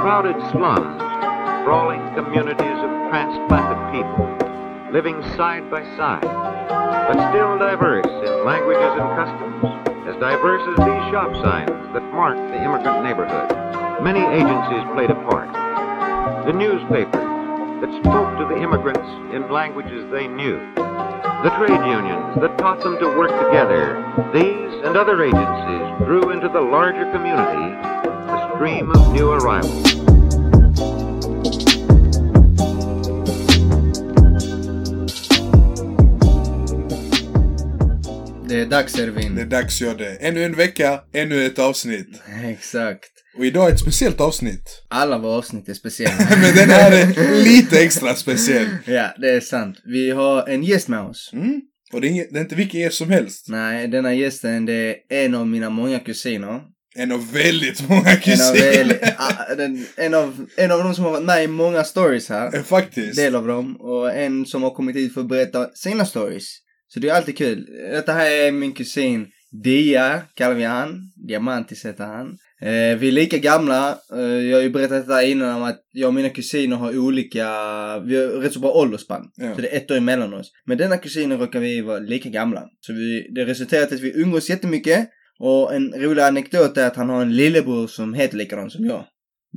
crowded slums, sprawling communities of transplanted people, living side by side, but still diverse in languages and customs, as diverse as these shop signs that mark the immigrant neighborhood. Many agencies played a part. The newspapers that spoke to the immigrants in languages they knew. The trade unions that taught them to work together. These and other agencies drew into the larger community stream of new arrivals. Det är dags Ervin. Det är dags gör det. Ännu en vecka, ännu ett avsnitt. Exakt. Och idag är ett speciellt avsnitt. Alla våra avsnitt är speciella. Men den här är lite extra speciell. ja, det är sant. Vi har en gäst med oss. Mm. Och det är, inget, det är inte vilken gäst som helst. Nej, denna gästen det är en av mina många kusiner. En av väldigt många En av, kusiner. ah, den, en, av, en av de som har varit med i många stories här. Eh, Faktiskt. Del av dem. Och en som har kommit hit för att berätta sina stories. Så det är alltid kul. Detta här är min kusin Dia, kallar vi han. Diamantis heter han. Eh, vi är lika gamla. Eh, jag har ju berättat detta innan om att jag och mina kusiner har olika, vi har rätt så bra åldersspann. Ja. Så det är ett år emellan oss. Men denna kusinen råkar vi vara lika gamla. Så vi, det resulterar i att vi umgås jättemycket. Och en rolig anekdot är att han har en lillebror som heter likadant som jag.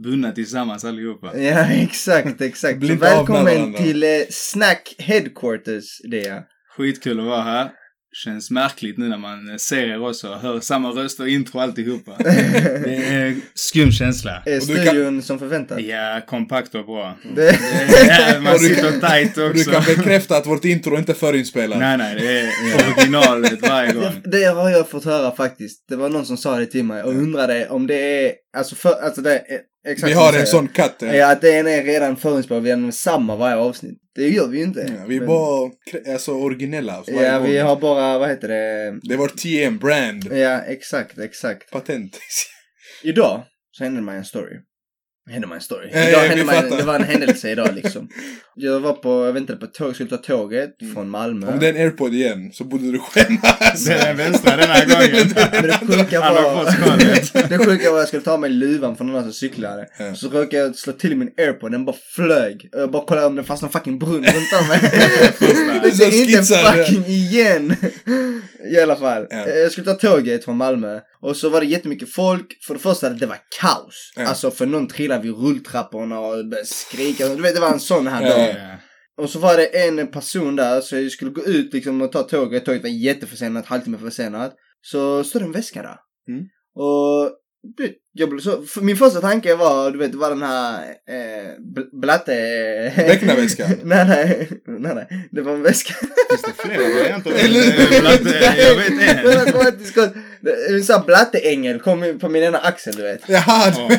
Bundna tillsammans allihopa. Ja, exakt, exakt. Välkommen till eh, Snack Headquarters, Dia. Skitkul att vara här. Känns märkligt nu när man ser er också. Hör samma röst och intro alltihopa. Det är en skum känsla. Är Och du kan- studion som förväntat? Ja, kompakt och bra. Det... Ja, man Och du sitter kan- tight Och du också. kan bekräfta att vårt intro inte är förinspelat. Nej, nej, det är originalet varje gång. det har jag fått höra faktiskt. Det var någon som sa det till mig och undrade om det är, alltså, för, alltså det är exakt Vi har en sån katt. eh. Ja, att den är redan förinspelad, vi har samma varje avsnitt. Det gör vi ju inte. Ja, vi är Men- bara alltså, originella. Alltså, Ja, gång. vi har bara, vad heter det? Det är vårt TM, brand. Ja, exakt, exakt. Patent. Idag så hände mig en story. Hände mig en story. Ja, idag ja, hände mig, det var en händelse idag liksom. Jag var på, jag väntade på tåg, skulle ta tåget från Malmö. Mm. Om det är en airpod igen så borde du skämmas. Det är den vänstra den här gången. Men det sjuka var... det sjuka var att jag skulle ta mig luvan från någon som cyklade. Ja. Så råkade jag slå till min airpod, den bara flög. Och jag bara kollade om det fanns någon fucking brunn runt om mig. Det är inte fucking igen. I alla fall. Ja. Eh, Jag skulle ta tåget från Malmö. Och så var det jättemycket folk. För det första, det var kaos. Ja. Alltså för någon trillade vid rulltrapporna och började skrika. Du vet, det var en sån här dag. Och så var det en person där, så jag skulle gå ut liksom och ta tåget. Tåget var jätteförsenat, halvtimme försenat. Så stod det en väska där. Mm. Och jag blev så, för min första tanke var, du vet, var den här eh, bl- blatte... Becknarväska? nej, nej, nej, nej. Det var en väska. Finns det flera varianter? Eller- Eller? Blatte, jag vet Men jag en. En sån här blatteängel kom på min ena axel, du vet. Jaha, du God.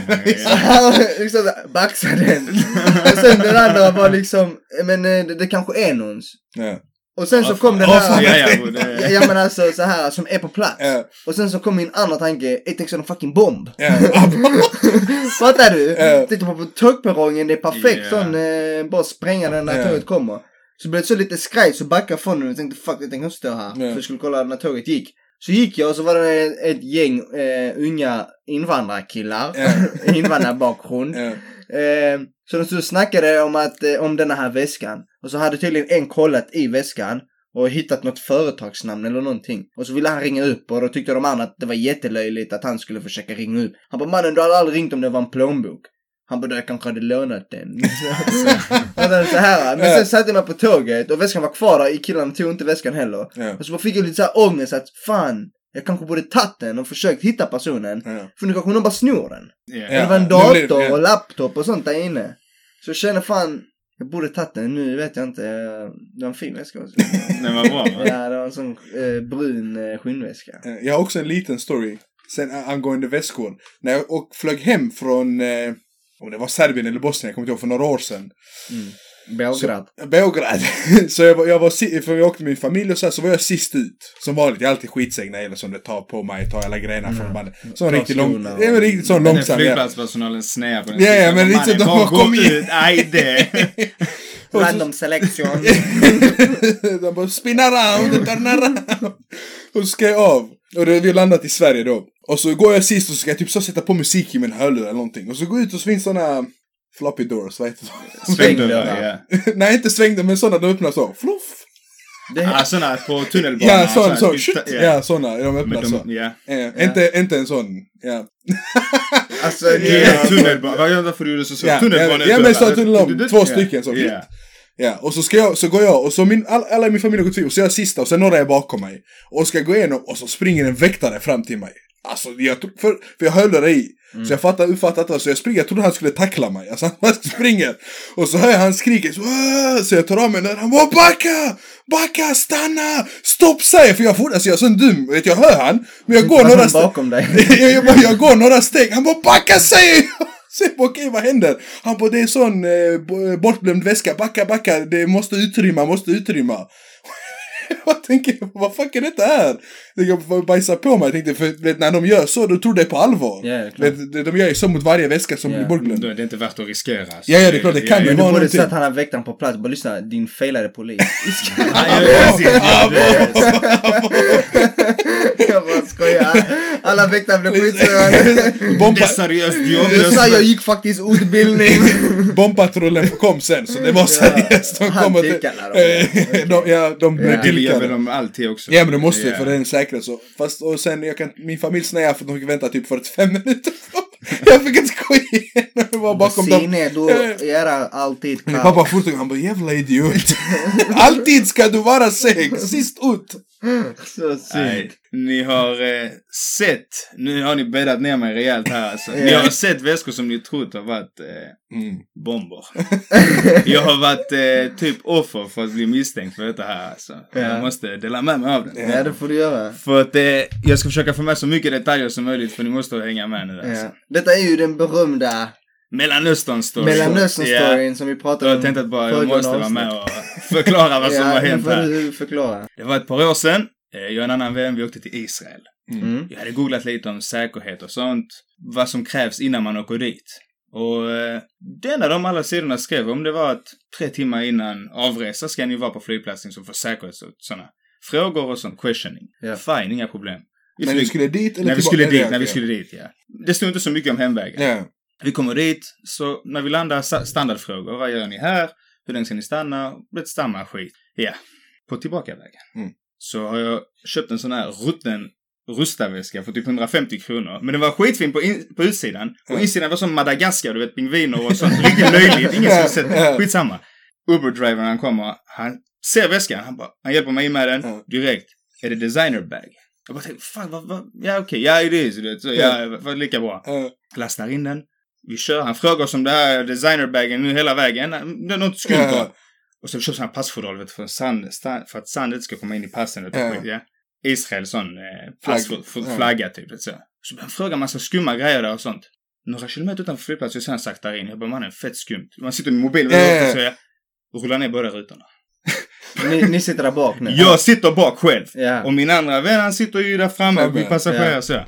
han liksom baxade den. Och sen den andra var liksom, men eh, det, det kanske är någons. ja. Och sen så kom den här... Ja, ja, Ja, men alltså så här som är på plats. Och sen så kom min andra tanke, jag tänkte en fucking bomb. Fattar du? Ja. Tänkte på, tågperrongen, det är perfekt sån, eh, bara spränga den när tåget kommer. Så blev det så lite skraj så backade från den och tänkte fuck jag tänker inte stå här. För jag skulle kolla när tåget gick. Så gick jag och så var det ett, gäng eh, unga invandrarkillar. Invandrarbakgrund. Eh, så de stod och snackade om, att, eh, om den här väskan. Och så hade tydligen en kollat i väskan och hittat något företagsnamn eller någonting. Och så ville han ringa upp och då tyckte de andra att det var jättelöjligt att han skulle försöka ringa upp. Han bara mannen du hade aldrig ringt om det var en plånbok. Han bara jag kanske hade lånat den. så här. Men sen satte mig på tåget och väskan var kvar där. Killarna tog inte väskan heller. Ja. Och så fick jag lite så här ångest att fan. Jag kanske borde tagit den och försökt hitta personen. Ja. För nu kanske någon bara snor den. Ja. Det var en blir dator ja. och laptop och sånt där inne. Så jag känner fan, jag borde tagit den. Nu vet jag inte. Det var en fin väska också. Den var bra va? ja, det var en sån eh, brun eh, skinnväska. Jag har också en liten story. Sen angående väskor. När jag och flög hem från, eh, om det var Serbien eller Bosnien, jag kommer inte ihåg, för några år sedan. Belgrad. Beograd. så jag var, jag var, för jag åkte med min familj och så, här, så var jag sist ut. Som vanligt, jag är alltid skitseg när det som det tar på mig, tar alla grejerna från bandet. Så Ta riktigt lång, ja, men riktigt sån Den långsam. Ja. flygplatspersonalen snäar på den Ja, ja, men Mannen, riktigt, de bara har kommit ut, aj det. Random selection. de bara spin around, turn around. Och så ska jag av. Och det, vi har landat i Sverige då. Och så går jag sist och så ska jag typ så sätta på musik i min hörlur eller någonting. Och så går jag ut och så finns såna floppy doors, vad heter det? Svängdörrar, ja. Nej, inte svängde, men såna de öppnar så. Fluff! Det, Ah, sådana på tunnelbanan. Ja, sån, så. här, Shit. ja. Såna. De öppnar Men så. de, ja. Eh, Inte, inte en sån. Ja. alltså, Det är tunnelbana. Vad gör varför du gjorde så? så? Ja, Tunnelbanan. ja, men så tunnelbanan. Två stycken så. Ja, och så ska jag, så går jag, och så min, all, alla i min familj har gått förbi, och så är jag sista, och sen några är bakom mig. Och ska gå igenom, och så springer en väktare fram till mig. Alltså, jag, tro- för, för jag höll det i. Så jag fattar, uppfattar inte, så jag springer, jag trodde han skulle tackla mig. Alltså han springer. Och så hör jag han skrika, så, så jag tar av mig den, han bara backa! Backa, stanna! Stopp säger för jag får, alltså jag är så dum, vet jag hör han. Men jag går några steg. bakom dig. jag, jag, bara, jag går några steg, han bara backa säger jag! Säg bara okej vad händer? Han bara det är sån eh, bo- bortglömd väska, backa backa, det måste utrymma, måste utrymma. jag tänker, vad fuck är detta här? Jag får bajsa på mig, jag tänkte, för vet, när de gör så, då tror det på allvar. Ja, vet, de, de gör ju så mot varje väska som Ja. blir bortglömd. Då är det inte värt att riskera. alltså. Ja, ja, det är klart, det kan ju Men du vara borde någonting. sett han har väktaren på plats. Bara lyssna, din failade polis. Ja, ja. Ja, jag bara skojar. Alla väktare blev skitsura. Det är seriöst jobb. Jag sa jag gick faktiskt utbildning. bombpatrullen kom sen, så det var seriöst. De kom och... Eh, de, ja, de blev Ja. Tillkallade. de alltid också. Ja men det måste ju för det är en säkerhet så. Fast och sen jag kan, min familj snäade för de fick vänta typ 45 minuter. jag fick inte gå igenom. Det var bakom dem. Sine, du gör alltid Min kaos. pappa fortsatte, han bara jävla idiot. Alltid ska du vara seg, sist ut. Så synd. Ni har eh, sett, nu har ni bäddat ner mig rejält här alltså. Ni har sett väskor som ni trott har varit eh, Mm. bomber. jag har varit eh, typ offer för att bli misstänkt för detta här alltså. Ja. Jag måste dela med mig av det. Ja, det får du göra. För att eh, jag ska försöka få med så mycket detaljer som möjligt för ni måste hänga med nu alltså. Ja. Detta är ju den berömda Mellanöstern-story. Mellanöstern-storyn som vi pratade Jag om tänkte att bara, jag måste vara med och förklara vad som har hänt här. Det var ett par år sedan. Eh, Jag och en annan vän, vi åkte till Israel. Mm. Jag hade googlat lite om säkerhet och sånt. Vad som krävs innan man åker dit. Och eh, det enda de alla sidorna skrev om det var att tre timmar innan avresa ska ni vara på flygplatsen som får säkerhets och sådana frågor och sånt. Questioning. Ja. Fine, inga problem. Vi När ni flyg- skulle dit eller när vi skulle dit, när vi skulle dit, ja. Det stod inte så mycket om hemvägen. Ja. Vi kommer dit, så när vi landar, standardfrågor. Vad gör ni här? Hur länge ska ni stanna? Det samma skit. Ja. På tillbakavägen. Mm. Så har jag köpt en sån här rutten rustaväska för typ 150 kronor. Men den var skitfin på, in, på utsidan. Och insidan var som Madagaskar, du vet pingviner och sånt. Riktigt löjligt. Ingen skulle sett. Skitsamma. Uber-drivern han kommer, han ser väskan. Han bara, han hjälper mig med den. Direkt. Är det designer bag? Jag bara tänkte, fan vad, vad, ja okej, ja det är så, du vet. Så, ja, var lika bra lastar in den. Vi kör. Han frågar oss om det här designerbagen nu hela vägen. Det är något skumt på. Och så köper han passfodral vet, du, för, sand, sta- för att sandet ska komma in i passen. Du, Ja. ja. Israel sån eh, pass, för, Ja. flagga typ. Så. så han frågar massa skumma grejer där och sånt. Några kilometer utanför flygplatsen så är han saktar in. Jag bara mannen fett skumt. Man sitter med mobilen Ja, yeah. ja. så jag rullar ner båda rutorna. Ni, ni sitter där bak nu. Jag sitter bak själv. Ja. Och min andra vän han sitter ju där framme vid passagerare ja. så.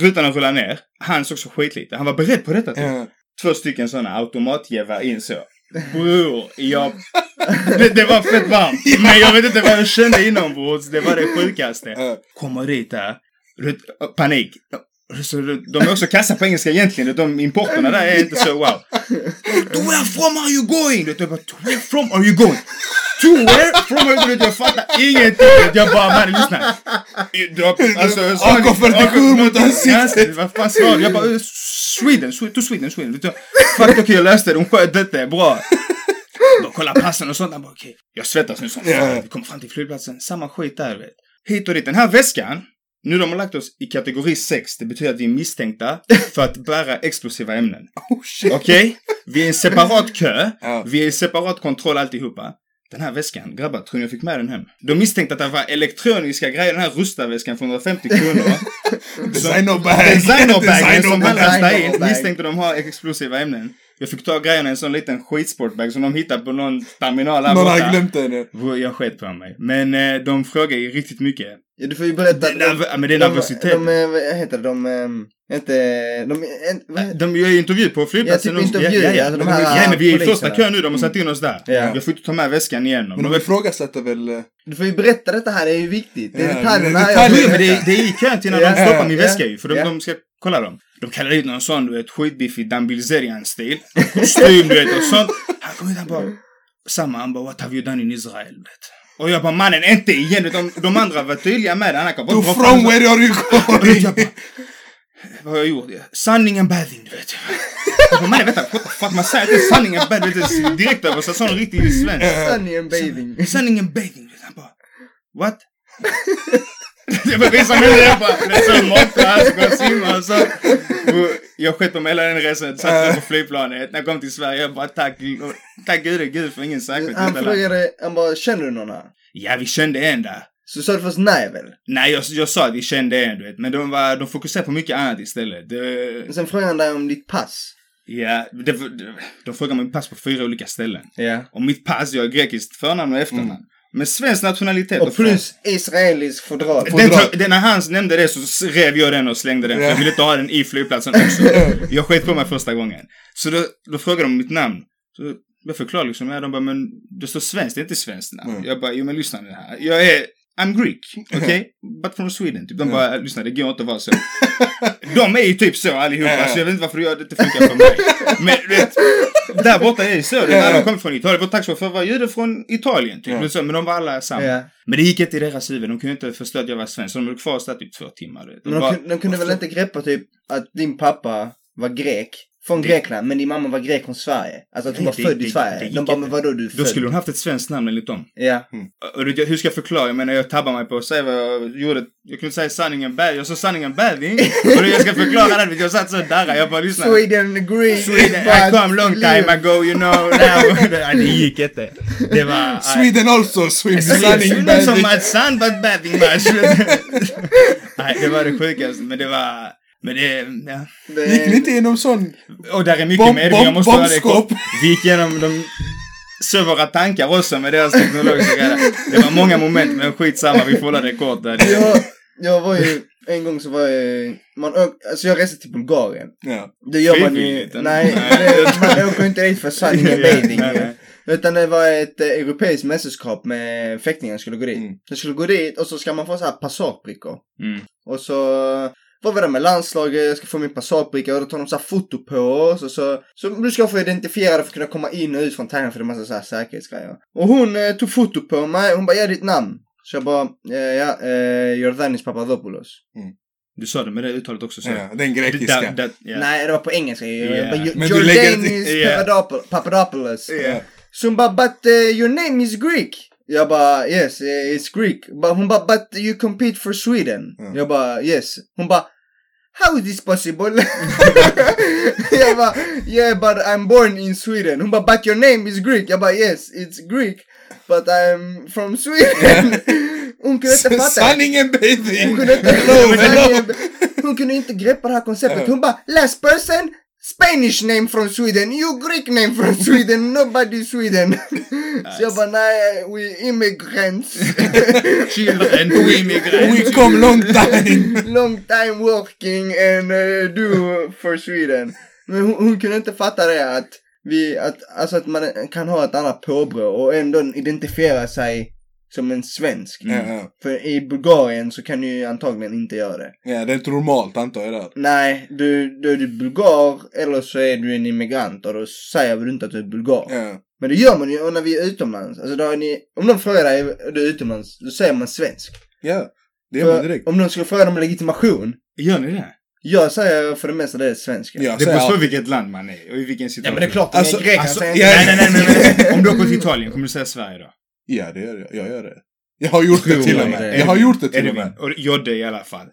Rutorna rullar ner. Han såg så skitlite. Han var beredd på detta typ Ja. två stycken sådana automatgevär in så. Bror, jag... Det, det var fett varmt. Men jag vet inte vad jag kände inombords. Det var det sjukaste. Kommer dit där. vet, Panik. Så de är också kassa på engelska egentligen. De importerna där är inte så wow. To where from are you going? Jag bara, to where from are you going? To where from are you going? Jag fattar ingenting. Jag bara, man lyssna. Alltså, AK47 mot ansiktet. Vad fan sa du? Jag bara, Sweden, to Sweden, Sweden. Fuck okej, jag läste det. De sköt detta, bra. Bara kolla passen och sånt. Han bara okej. Jag svettas nu som fan. Vi kommer fram till flygplatsen. Samma skit där, vet. Hit och dit. Den här väskan. Nu de har lagt oss i kategori 6. Det betyder att vi är misstänkta för att bära explosiva ämnen. Oh. Okej? Vi är i en separat kö. Vi är i separat kontroll alltihopa. Den här väskan, grabbar, tror ni jag fick med den hem? De misstänkte att det var elektroniska grejer, den här rusta-väskan för 150 kronor. Designerbag. Designerbagen som han lastade in misstänkte de har explosiva ämnen. Jag fick ta grejerna i en sån liten skitsportbag som de hittade på någon terminal här Någon har borta. glömt det nu. Bror, Jag sket på mig. Men eh, de frågade ju riktigt mycket. Ja, du får ju berätta. Det ja, men det är de, nervositet. de, de, vad heter det, de, ehm, inte, de, en, De gör ju intervju på flygplatsen. Ja, typ intervju, ja, ja. alltså de Men här ja, men vi är i första kön nu. De har satt in oss där. Ja. Jag får inte ta med väskan igenom. Men de ifrågasätter väl... eh, du får ju berätta detta här, det är ju viktigt. Det är Ja, detaljerna här. detaljer. Men det är, det är i kön till när Ja, de stoppar min ja, väska ju. För de, ja. de ska kolla dem. De kallar ut någon sån, du vet, skitbiffig Dan Bilzerian-stil. Kostym, du vet, och sånt. Han kom ut, han bara... Samma, han bara, what have you done in Israel? du Vet. Och jag bara, mannen, inte igen. De, de andra var tydliga med det. Han kan bara dra from where are you going? jag bara, vad har jag gjort? Sanning and bathing, du vet. Jag bara, mannen, vänta, what the fuck, man säger inte sanning and bathing, du vet, direkt över, så sån riktig svensk. And bathing. Sanning and bathing, du vet. Han bara, what? Jag mig det, jag bara, det är så måttligt, ska jag simma och så. Och Jag på mig hela den resan, satt där på flygplanet. När jag kom till Sverige, jag bara tack, tack gud, gud för ingen säkerhet. Han frågade, han bara, känner du någon här? Ja, vi kände en där. Så sa du först nej väl? Nej, jag, jag sa att vi kände en, du vet. Men de, var, de fokuserade på mycket annat istället. Det, Sen frågade han dig om ditt pass. Ja, det, det, de frågar min pass på fyra olika ställen. Ja. Och mitt pass, jag har grekiskt förnamn och efternamn. Men svensk nationalitet. Och plus israelisk fodral. Den, när han nämnde det så rev jag den och slängde den. För jag ville inte ha den i flygplatsen också. jag sket på mig första gången. Så då, då frågade de mitt namn. Så jag förklarade liksom, ja, de bara, men det står svenskt, det är inte svenskt namn. Mm. Jag bara, jo men lyssna nu här. Jag är, I'm Greek, okej? But from Sweden. Typ. De bara, lyssna det går inte att vara så. De är ju typ så allihopa, Ja. så jag vet inte varför jag, det inte funkar för mig. Men du vet, där borta är det så. Det när de kommer från Italien. Vår taxichaufför var jude från Italien. Typ. Ja. Så, men de var alla samma. Ja. Men det gick inte i deras huvud. De kunde inte förstå att jag var svensk. Så de höll kvar oss där typ två timmar. De Men de, bara- de kunde väl inte greppa typ att din pappa var grek? Från Det- Grekland, men din mamma var grek från Sverige. Alltså att hon Nej, var det- född i det- Sverige. det gick de bara, men vadå du är Då född? skulle hon haft ett svenskt namn enligt dem. Ja. Och det- hur ska jag förklara? Jag menar, jag tabbar mig på att säga vad jag gjorde. Jag kunde säga sanningen bad. Jag sa sanningen bathing. och då jag ska förklara det. Jag satt så darra. Jag bara lyssna. Sweden Greek. Sweden, I come long time ago, you know. Now. Nej, det gick inte. Det var... Sweden also swims Sweden, sunning not so much sun, but bathing much. Nej, det var det sjukaste. Men det var... Men det... Ja. Det- Gick ni inte igenom sån? Och där är mycket Bomb- mer. Jag måste bomb- ha det kort. Vi gick igenom de... Så våra tankar också med deras teknologiska grejer. Det var många moment, men skitsamma. Vi får hålla det kort där. jag, jag var ju, en gång så var jag, man ök, alltså jag reste till Bulgarien. Ja. Det gör man ju, nej, Nej. det, man åker inte dit för sunning and bathing. Utan det var ett eh, europeiskt mästerskap med fäktningar skulle gå dit. Mm. Så skulle gå dit och så ska man få så här passagebrickor. Mm. Och så var vi där med landslaget, jag ska få min passagebricka och då tar de så här foto på oss och så, så du ska få identifiera dig för att kunna komma in och ut från tävlingen för det är massa så här säkerhetsgrejer. Och hon eh, tog foto på mig, hon bara ge ditt namn. Så jag bara, eh, ja, eh, Jordanis Papadopoulos. Du sa det med det uttalet också. Så. ja, den grekiska. That- that- yeah. Nej, det var på engelska. Ja. Jag bara, "Jo- Men du lägger det- Jordanis Ja. Papadopoulos. Så hon bara, but uh, your name is Greek. Jag bara, yes, eh, it's Greek. Hon bara, but you compete for Sweden. Mm. Jag bara, yes. Hon bara, how is this possible? jag bara, yeah, but I'm born in Sweden. Bara, but your name is Greek. Yeah, but yes, it's Greek. But I'm from Sweden. Hon kunde inte fatta. Sunning and bathing. Hon kunde inte, Hello, hello. hon kunde inte greppa det här konceptet. Hon bara, last person, Spanish name from Sweden, you Greek name from Sweden, nobody Sweden. Så jag bara, nej, we immigrants. Children, we immigrants. We come long time. Long time working and uh, do for Sweden. Men hon, hon kunde inte fatta det att vi, att, alltså att man kan ha ett annat påbrå och ändå identifiera sig som en svensk. Ja, ja. För i Bulgarien så kan du ju antagligen inte göra det. ja, det är inte normalt antar jag där. Nej, du, du är du bulgar eller så är du en immigrant och då säger du inte att du är bulgar. Ja. Men det gör man ju när vi är utomlands. Alltså då är ni, om de frågar dig är du är utomlands, då säger man svensk. ja, det gör man direkt. om de skulle fråga om legitimation, Gör ni det? jag säger för det mesta det är svenska. Ja, Det beror på vilket land man är och i vilken situation. Ja men det är klart, om Alltså, är grek alltså, säger ja, Nej, nej, nej, men om du åker till Italien, kommer du säga Sverige då? Ja, det gör jag. Jag gör det. Jag har gjort det till och med. det. Jag har gjort det Är till det och med. Och Jodde i alla fall.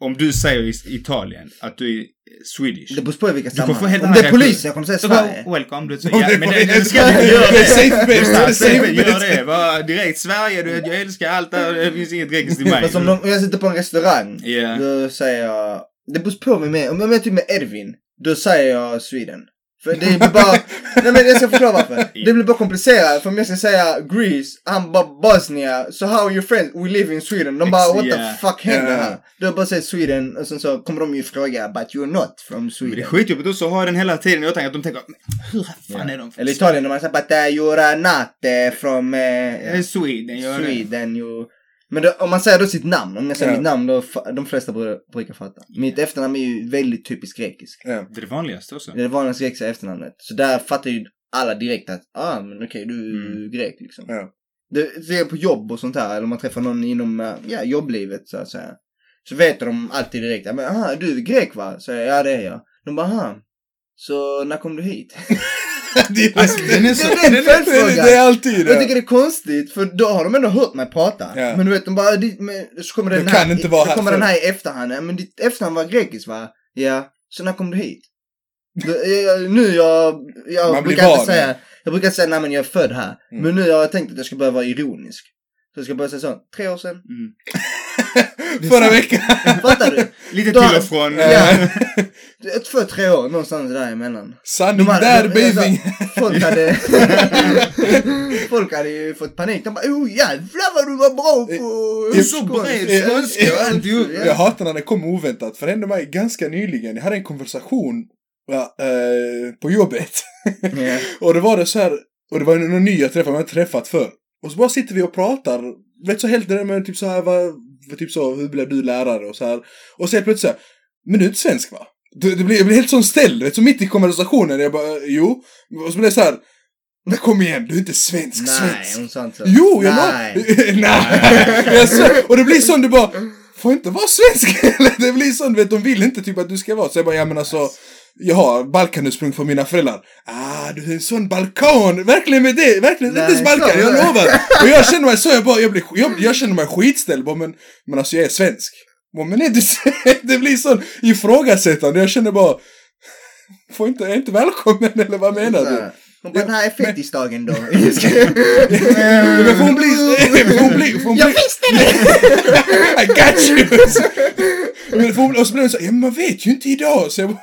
Om du säger i Italien att du är Swedish. Det beror på i vilka sammanhang. helt Om det är reaktion. polisen, jag kommer säga Sverige. welcome. Du säger, ja, det men är det, det ska du Det göra. är safe bet. Just Det är safe bet. Gör det. Bara direkt Sverige, du jag älskar allt där. Det finns inget grekiskt i mig. Fast om, de, om jag sitter på en restaurang, Ja. då säger jag, det beror på mig med. Om jag är typ med Edvin, då säger jag Sweden. För det blir bara, nej men jag ska förklara varför. Det blir bara komplicerat för om jag ska säga Greece, han bara Bosnia, so how are your friends? We live in Sweden. De bara what yeah. the fuck händer Yeah. här? Du har bara sagt Sweden och sen så kommer de ju fråga but you're not from Men det är Sweden. skitjobbigt också att ha den hela tiden i åtanke att de tänker hur fan är de från Eller Italien, de har sagt but uh, you're not uh, from uh, Sweden? Sweden. You... Men då, om man säger då sitt namn, om jag säger Ja. mitt namn då de flesta bru- brukar fatta. Mitt efternamn är ju väldigt typiskt grekiskt. Ja. Det är det vanligaste också. Det är det vanligaste grekiska efternamnet. Så där fattar ju alla direkt att, ah men okej du är Mm. grek liksom. Ja. Det, det är på jobb och sånt här, eller om man träffar någon inom eh, ja, jobblivet så att säga. Så vet de alltid direkt, ja, men aha, du är grek va? Så jag, ja det är jag. De bara, aha. Så när kom du hit? det, är, Alltså, den är så- Det är en följdfråga. det är alltid Jag det. tycker det är konstigt, för då har de ändå hört mig prata. Ja. Men du vet, de bara, "Di- men, så kommer den Det här, kan inte vara så här kommer för- den här i efterhand. Men ditt efternamn var grekiskt va? Ja. Så när kom du hit? Jag, nu jag, jag Man brukar inte säga, jag brukar säga nej men jag är född här. Mm. Men nu har jag tänkt att jag ska börja vara ironisk. Så jag ska börja säga så, tre år sedan. Mm. Förra veckan. Fattar du? Lite till och från. Ja. Två, tre år någonstans däremellan. Sanning hade- där de- baby. alltså, Folk hade... folk hade ju fått panik. De bara oh jävlar vad du var bra på Jag- så bred Eh, skånska och alltihop. Ja. Jag hatar när det kommer oväntat, för det hände mig ganska nyligen. Jag hade en konversation ja, eh, på jobbet. Ja. och det var det så här, och det var någon ny jag träffade, man inte träffat för. Och så bara sitter vi och pratar, vet så helt det där med typ så här, vad, vad, typ så, hur blev du lärare och så här. Och så helt plötsligt så här, men du är inte svensk va? Det, det blir, jag blir helt sån ställd, vet så mitt i konversationen, jag bara, jo. Och så blev det så här, men kom igen, du är inte svensk, Nej, svensk. hon sa inte så. Jo, jag Nej. Nej. svär. Och det blir sån, du bara, får inte vara svensk? Det blir sån, du vet, de vill inte typ att du ska vara. Så jag bara, ja men alltså, jag har Balkanursprung från mina föräldrar. Ah, du är en sån balkan. Verkligen med det, verkligen. Nej, inte ens Balkan, jag lovar. Och jag känner mig så, jag bara, jag, blir, jag, jag känner mig skitställd. Bara, men, men alltså jag är svensk. Bara, men är du? Det blir sån ifrågasättande. Jag känner bara, får inte, jag är inte välkommen eller vad menar du? Hon bara, den här är fettisdagen då. Men får hon bli... Får hon bli... Får hon bli... Jag visste det! I got you! Men får hon, och så blir hon så ja men man vet ju inte idag. Så jag bara,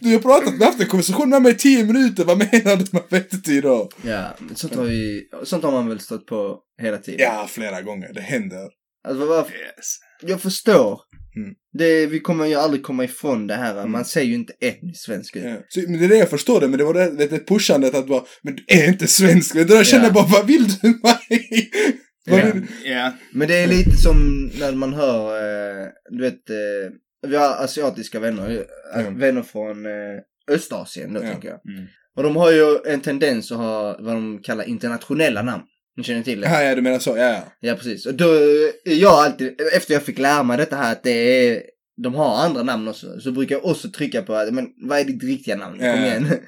du har pratat med, haft en konversation med mig i tio minuter, vad menar du? Man vet inte idag. Ja, sånt har, vi, sånt har man väl stått på hela tiden. Ja, flera gånger, det händer. Alltså, vad, Yes. jag förstår. Mm. Det, vi kommer ju aldrig komma ifrån det här. Man ser ju inte etniskt svensk ut. Ja. Så, men det är det jag förstår det, men det var det, det, det pushandet att bara, men du är inte svensk. Det där känner jag bara, vad vill du mig? Ja. Ja. Men det är lite som när man hör, eh, du vet, eh, vi har asiatiska vänner, eh, Mm. vänner från eh, Östasien då Ja. tänker jag. Mm. Och de har ju en tendens att ha vad de kallar internationella namn. Ni känner till det? Ja, ja, du menar så, ja, ja. Ja, precis. Och då jag alltid, efter jag fick lära mig detta här att det är, de har andra namn också, så brukar jag också trycka på att, men vad är ditt riktiga namn? Kom Ja. igen.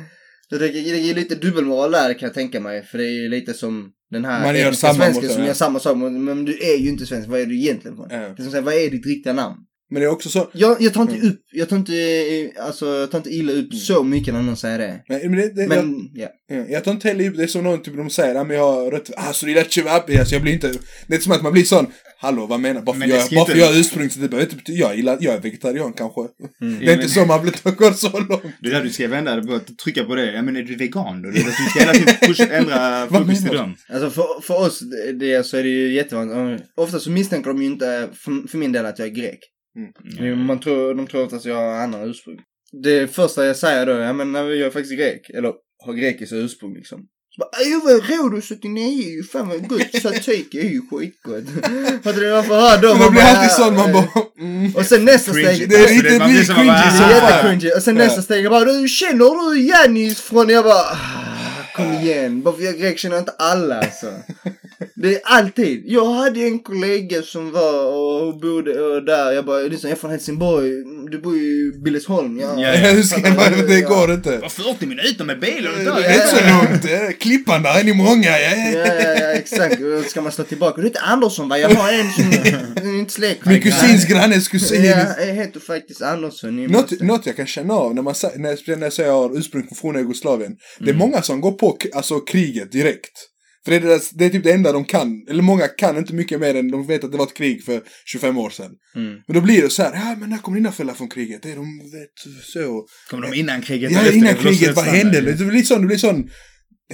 Så det, det är lite dubbelmoral där kan jag tänka mig, för det är ju lite som den här Man gör etniska samma svensken som gör samma sak, men, du är ju inte svensk, vad är du egentligen från? Ja. Det är som säga, vad är ditt riktiga namn? Men det är också så, Jag, jag tar inte Mm. upp, jag tar inte, eh, alltså jag tar inte illa upp så mycket när någon säger det. men, men det, det, jag, Men, ja. Ja, jag tar inte heller det är som någon typ de säger, ja men jag har rött, ah så det är lätt alltså jag blir inte, det är inte som att man blir sån, hallå vad menar du? Bara för Men det jag, ska bara för inte- jag är ursprung så det behöver inte betyda, jag gillar, jag är vegetarian kanske. Mm. Det är inte så man blir, går så långt. Det är där du ska vända dig trycka på det. Ja men är du vegan då? Du ska hela tiden push, ändra fokus till dem. Alltså för, för oss det, så är det ju jättevanligt. Ofta så misstänker de ju inte, för, för min del, att jag är grek. Mm. Man tror, de tror att jag har andra ursprung. Det första jag säger då, ja men jag är faktiskt grek. Eller har grekiskt ursprung liksom. Så bara, "Aj, vad Rhodos 79 är ju fan vad gott. Tzatziki är ju skitgott. Fattar du varför hör då? Man blir alltid sån, man eh, bara, mm. Och sen nästa steg. Det är Alltså, blir cringy som Det är jättecringy. Och sen nästa steg, jag bara, du känner du Janis från? Jag bara, "Ah, kom igen. Bara för jag är grek känner jag inte alla alltså. Det är alltid. Jag hade en kollega som var och bodde där. Jag bara, lyssna jag är från Helsingborg. Du bor ju i Billesholm. Ja. Ja, Hur ska man, det går inte. Var 40 minuter med bil och Det där. är inte så långt, Klippan där är ni många, ja. Ja, ja, ja, exakt. Ska man slå tillbaka. Du heter Andersson va? Jag har en som är inte släkt. Min kusins grannes kusin. Ja, jag heter faktiskt Andersson. Något, något jag kan känna av när man när, jag- när jag säger jag ursprung från forna Jugoslavien. Det är många som går på alltså, kriget direkt. För det är, deras, det är typ det enda de kan. Eller många kan inte mycket mer än de vet att det var ett krig för 25 år sedan. Mm. Men då blir det så här, ja men när kommer dina föräldrar från kriget? Det är de vet så. Kommer de innan kriget? Ja, innan kriget, vad hände? Det blir sån, det blir sån,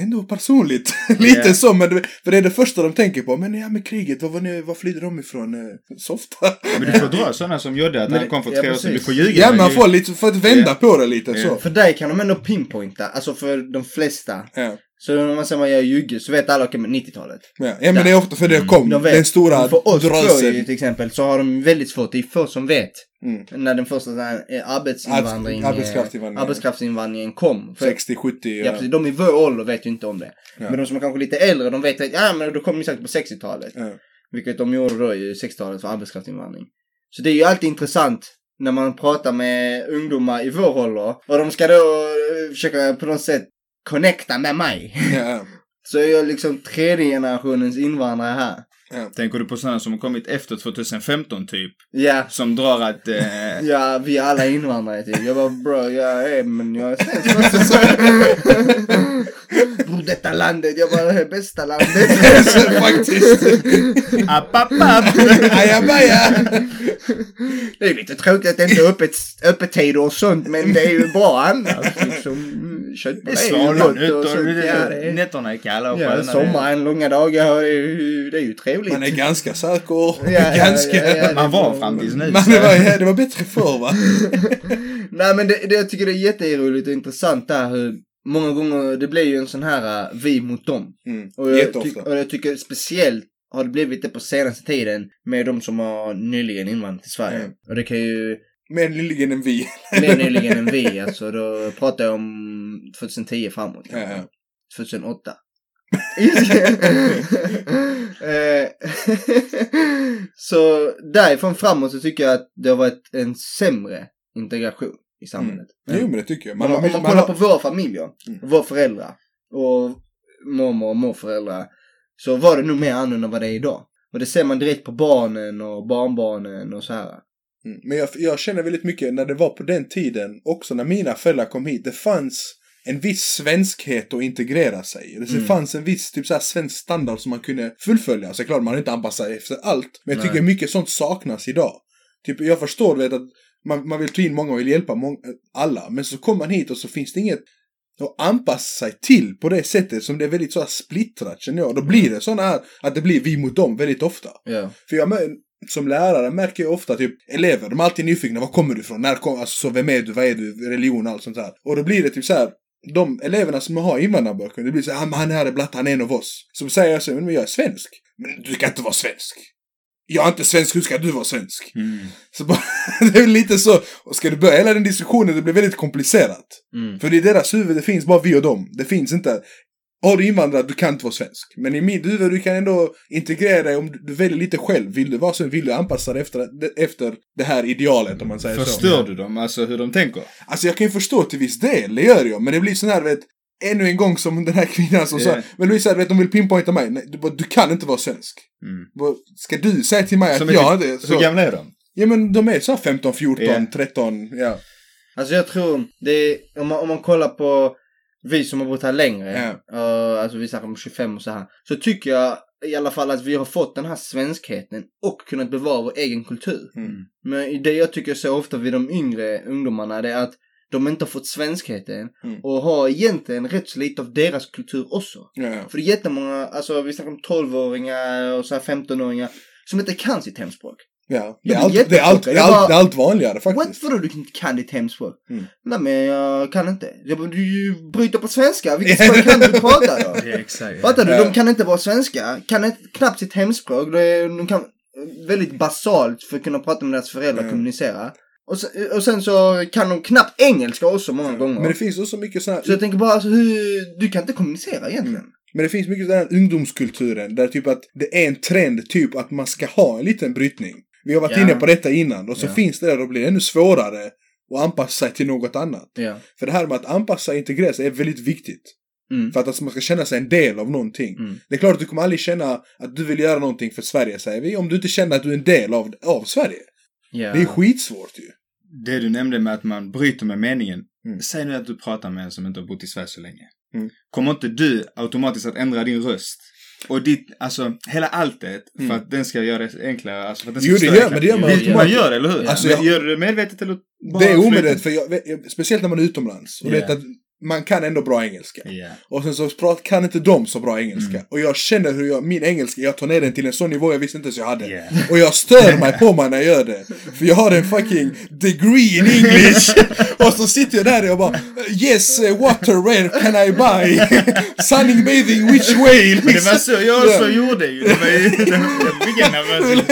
ändå personligt. Lite Ja. så, men det, för det är det första de tänker på. Men ja, med kriget, var, var, ni, var flydde de ifrån? Eh, Softa. Men du får dra sådana som Jodde, att Men han det- kom för ja, tre år sedan. Du får ljuga. Ja, men man får lite, för att vända Ja. på det lite Ja. så. För dig kan de ändå pinpointa, alltså för de flesta. Så om man säger man gör jugge så vet alla, okej men 90-talet. Ja, ja men det är ofta för det kom, De vet. den stora för oss två ju drösen. till exempel så har de väldigt svårt, det är få som vet. Mm. När den första här, eh, arbetsinvandring, eh, arbetskraftsinvandringen kom. För, 60, 70, ja. ja. precis, de i vår ålder vet ju inte om det. Ja. Men de som är kanske lite äldre, de vet att ja men då kom ni säkert på 60-talet. Ja. Vilket de gjorde då i 60-talet för arbetskraftsinvandring. Så det är ju alltid intressant när man pratar med ungdomar i vår ålder. Och de ska då eh, försöka på något sätt connecta med mig. Ja, Så är jag liksom tredje generationens invandrare här. ja. Tänker du på sådana som har kommit efter 2015 typ? Ja, Som drar att... Eh, ja vi är alla invandrare typ. Jag bara bro, jag är men jag är svensk. Bror detta landet, jag bara det här är bästa landet. Faktiskt. app, app, app. Ajabaja! Det är lite tråkigt att det inte är öppet, öppettider och sånt men det är ju bra annars. Liksom, mm, köttbullar Det gott och det är, nätterna är kalla och ja, sommaren, långa dagar, och det är ju, det är ju trevligt. Man är ganska säker. Ja, ja, ganska... ja, ja. Man var fram tills nu. Man, det, var, ja, det var bättre förr va? Nej men det, det, jag tycker det är jätteroligt och intressant där hur många gånger det blir ju en sån här uh, vi mot dem. Mm. Och jag, ty- och jag tycker speciellt har det blivit det på senaste tiden med de som har nyligen invandrat till Sverige. Mm. Och det kan ju, Mer nyligen än vi. mer nyligen än vi alltså, då pratar jag om 2010 framåt. Ja, ja. 2008. Eh, så därifrån framåt så tycker jag att det har varit en sämre integration i samhället. Jo men det tycker jag. Man, om man man kollar har- på våra familjer, Mm. våra föräldrar och mormor och morföräldrar så var det nog mer annorlunda än vad det är idag. Och det ser man direkt på barnen och barnbarnen och så här. Mm. Men jag, jag känner väldigt mycket när det var på den tiden, också när mina föräldrar kom hit, det fanns en viss svenskhet att integrera sig i. Det Mm. fanns en viss typ så här svensk standard som man kunde fullfölja. Så klart man inte anpassat sig efter allt. Men jag Nej. tycker mycket sånt saknas idag. Typ jag förstår vet att man, man vill ta in många och vill hjälpa många, alla. Men så kommer man hit och så finns det inget att anpassa sig till på det sättet som det är väldigt så här splittrat känner jag. Då blir det sådana här att det blir vi mot dem väldigt ofta. Ja. För jag som lärare märker jag ofta typ elever, de är alltid nyfikna, var kommer du ifrån? När kom, alltså, så vem är du? Vad är du? Religion och allt sånt där. Och då blir det typ så här. De eleverna som har invandrarböcker, det blir så här, "Ah, men han här är blatt, han är en av oss. Så säger jag så men jag är svensk. Men du kan inte vara svensk. Jag är inte svensk, hur ska du vara svensk? Mm. Så bara, det är lite så, och ska du börja hela den diskussionen, det blir väldigt komplicerat. Mm. För i deras huvud, det finns bara vi och dem. Det finns inte, har du invandrat, du kan inte vara svensk. Men i mitt huvud, du kan ändå integrera dig om du- väljer lite själv. Vill du vara så, vill du anpassa dig efter, efter det här idealet om man säger så. Förstör du dem, alltså hur de tänker? Alltså jag kan ju förstå till viss del, det gör jag. Men det blir sån här, vet, ännu en gång som den här kvinnan som Ja. sa, men Louise, vet, de vill pinpointa mig. Nej, du, du kan inte vara svensk. Mm. Ska du säga till mig att Som är jag inte... Hur gamla är de? Ja men de är så här 15, 14, Ja. 13, ja. Alltså jag tror, det är, om, man, om man kollar på vi som har bott här längre, och, alltså vi snackar om 25 och så här, så tycker jag i alla fall att vi har fått den här svenskheten och kunnat bevara vår egen kultur. Mm. Men det jag tycker så ofta vid de yngre ungdomarna det är att de inte har fått svenskheten Mm. och har egentligen rätt så lite av deras kultur också. ja. För det är jättemånga, alltså vi snackar om 12-åringar och så här 15-åringar som inte kan sitt hemspråk. Ja, det är, allt, det, är allt, det, är jättechockad. Jag allt, bara- det är allt vanligare faktiskt. Vadå du inte kan ditt hemspråk? Mm. Nej men jag kan inte. Jag du bryter på svenska. Vilket språk kan du prata då? Ja, exakt. Fattar du? Ja. De kan inte vara svenska. Kan inte, knappt sitt hemspråk. De, kan väldigt basalt för att kunna prata med deras föräldrar och Mm. kommunicera. Och sen, och sen så kan de knappt engelska också många gånger. Men det finns också mycket här, Så jag tänker bara, alltså, hur, du kan inte kommunicera egentligen. men det finns mycket sån här ungdomskulturen där typ att det är en trend typ att man ska ha en liten brytning. Vi har varit Ja. inne på detta innan och så Ja. finns det där och då blir det ännu svårare att anpassa sig till något annat. Ja. För det här med att anpassa och integrera sig är väldigt viktigt. Mm. För att alltså, man ska känna sig en del av någonting. Mm. Det är klart att du kommer aldrig känna att du vill göra någonting för Sverige, säger vi, om du inte känner att du är en del av, av Sverige. Ja. Det är skitsvårt ju. Det du nämnde med att man bryter med meningen. Mm. Säg nu att du pratar med en som inte har bott i Sverige så länge. Mm. Kommer inte du automatiskt att ändra din röst Och ditt, alltså hela alltet för att den ska göra det enklare. Alltså för att den ska Jo, det gör- men det gör man Det- automatiskt. Man gör eller hur? Alltså, Men jag- Gör du det medvetet eller bara Det är omedvetet, för jag, speciellt när man är utomlands. Och Ja. vet att man kan ändå bra engelska. Ja. Och sen så kan inte de så bra engelska. Mm. Och jag känner hur jag, min engelska, jag tar ner den till en sån nivå jag visste inte ens jag hade. Ja. Och jag stör mig på mig när jag gör det. För jag har en fucking degree in English. och så sitter jag där och bara Yes, uh, water, where can I buy? Sunning bathing, which way? Men det var så jag också gjorde ju. Det var ju... Jag en nervös.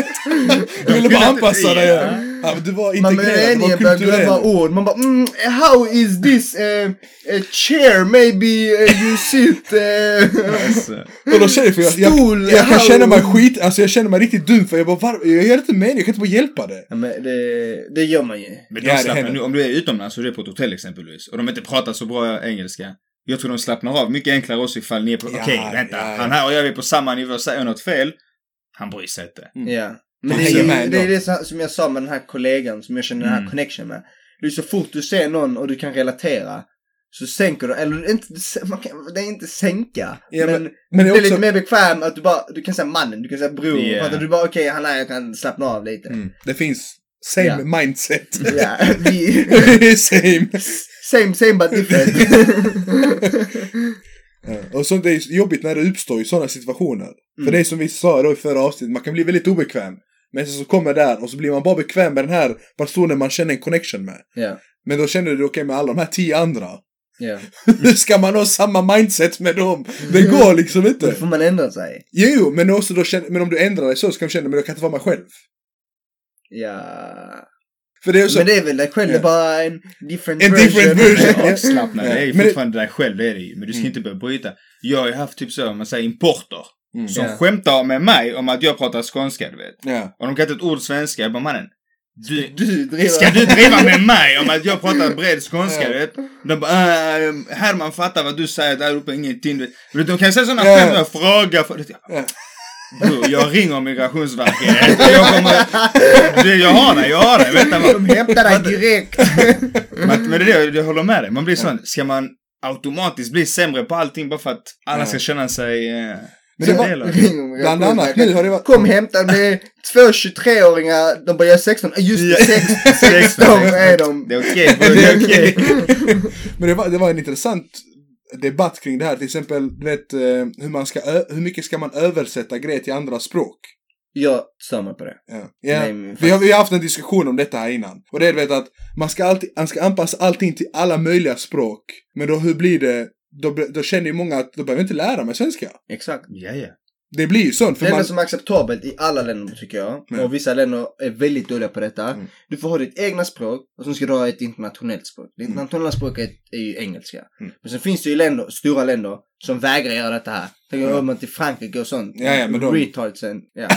Jag ville bara anpassa dig. Ja. Ja, men du var Man integrerad, du var med börjar glömma kulturell. ord. Man bara mm, how is this uh, a chair maybe uh, you sit uh. Och då känner jag, för jag, jag, Stol, jag, kan how- känna mig skit, alltså jag känner mig riktigt dum för jag bara, var, jag gör inte meningen, jag kan inte bara hjälpa det. ja, men det, det gör man ju. Men Ja, de det slappnar händer. nu, om du är utomlands och du är på ett hotell exempelvis och de inte pratar så bra engelska. Jag tror de slappnar av mycket enklare också ifall ni är på, Ja, okej vänta, ja, ja. han här och jag är på samma nivå, säger något fel. Han bryr sig inte. Ja. Men det är, med det är det som- jag sa med den här kollegan som jag känner den här Mm. connection med. Det är så fort du ser någon och du kan relatera så sänker du, eller inte, man kan, det är inte sänka. Ja, men, men- men det är också- lite mer bekväm att du bara, du kan säga mannen, du kan säga bror. Fattar du? bara okej, han är, jag kan slappna av lite. Mm. Det finns same Ja. mindset. Same. same same but different. Ja. Och sånt är jobbigt när det uppstår i sådana situationer. För Mm. det är som vi sa då i förra avsnittet, man kan bli väldigt obekväm. Men sen så kommer där och så blir man bara bekväm med den här personen man känner en connection med. ja, Men då känner du okej med alla de här tio andra. Hur ska man ha samma mindset med dem? Det går liksom Då inte. får man ändra sig. Jo, jo, men, också då känner, men om du ändrar dig så ska du känna, men jag kan inte vara mig själv. Ja. För det är så, Men det är väl dig själv, det Ja. bara en different En version. different version. Avslappnad, Ja. det är ju det- fortfarande dig själv, det är det ju. Men du ska inte börja bryta. Jag har ju haft typ så, om man säger importer. Mm. Som Ja. skämtar med mig om att jag pratar skånska, du vet. ja. Och de kan inte ett ord svenska. Jag bara, mannen. Du, Du. Ska du driva med mig om att jag pratar bred skånska, du vet? De bara, äh, Herman fattar vad du säger där uppe, ingenting. Du vet. De kan säga sådana Ja. skämt, och fråga. För, Ja. du, jag ringer migrationsverket. Jag kommer, du, jag har det, jag har det. Vänta, De vad- hämtar dig direkt. men, det är det, jag, håller med dig. Man blir sån, ska man automatiskt bli sämre på allting bara för att alla ska känna sig... Men det var- Bland annat nu har det varit... Kom hämta med två 23-åringar, de är 16, Ah, just det, sex, 16 är de. Det är okej, bror, det är okej. Men det var, det var en intressant debatt kring det här. Till exempel, du vet, eh, hur, man ska, hur mycket ska man översätta grejer till andra språk? Jag stör mig på det. Ja. Ja. Nej, men vi, har, vi har haft en diskussion om detta här innan. Och det är du vet att man ska, alltid, man ska anpassa allting till alla möjliga språk. Men då hur blir det? Då, då känner ju många att då behöver jag inte lära mig svenska. Exakt. Ja, ja. Det blir ju sånt. Det För enda man, som är acceptabelt i alla länder tycker jag, Ja. och vissa länder är väldigt dåliga på detta. Mm. Du får ha ditt egna språk och sen ska du ha ett internationellt språk. Det internationella språket är ju engelska. Mm. Men sen finns det ju länder, stora länder, som vägrar göra detta här. Tänk om man till Frankrike och sånt. Ja, ja, men de- Retardsen. Ja.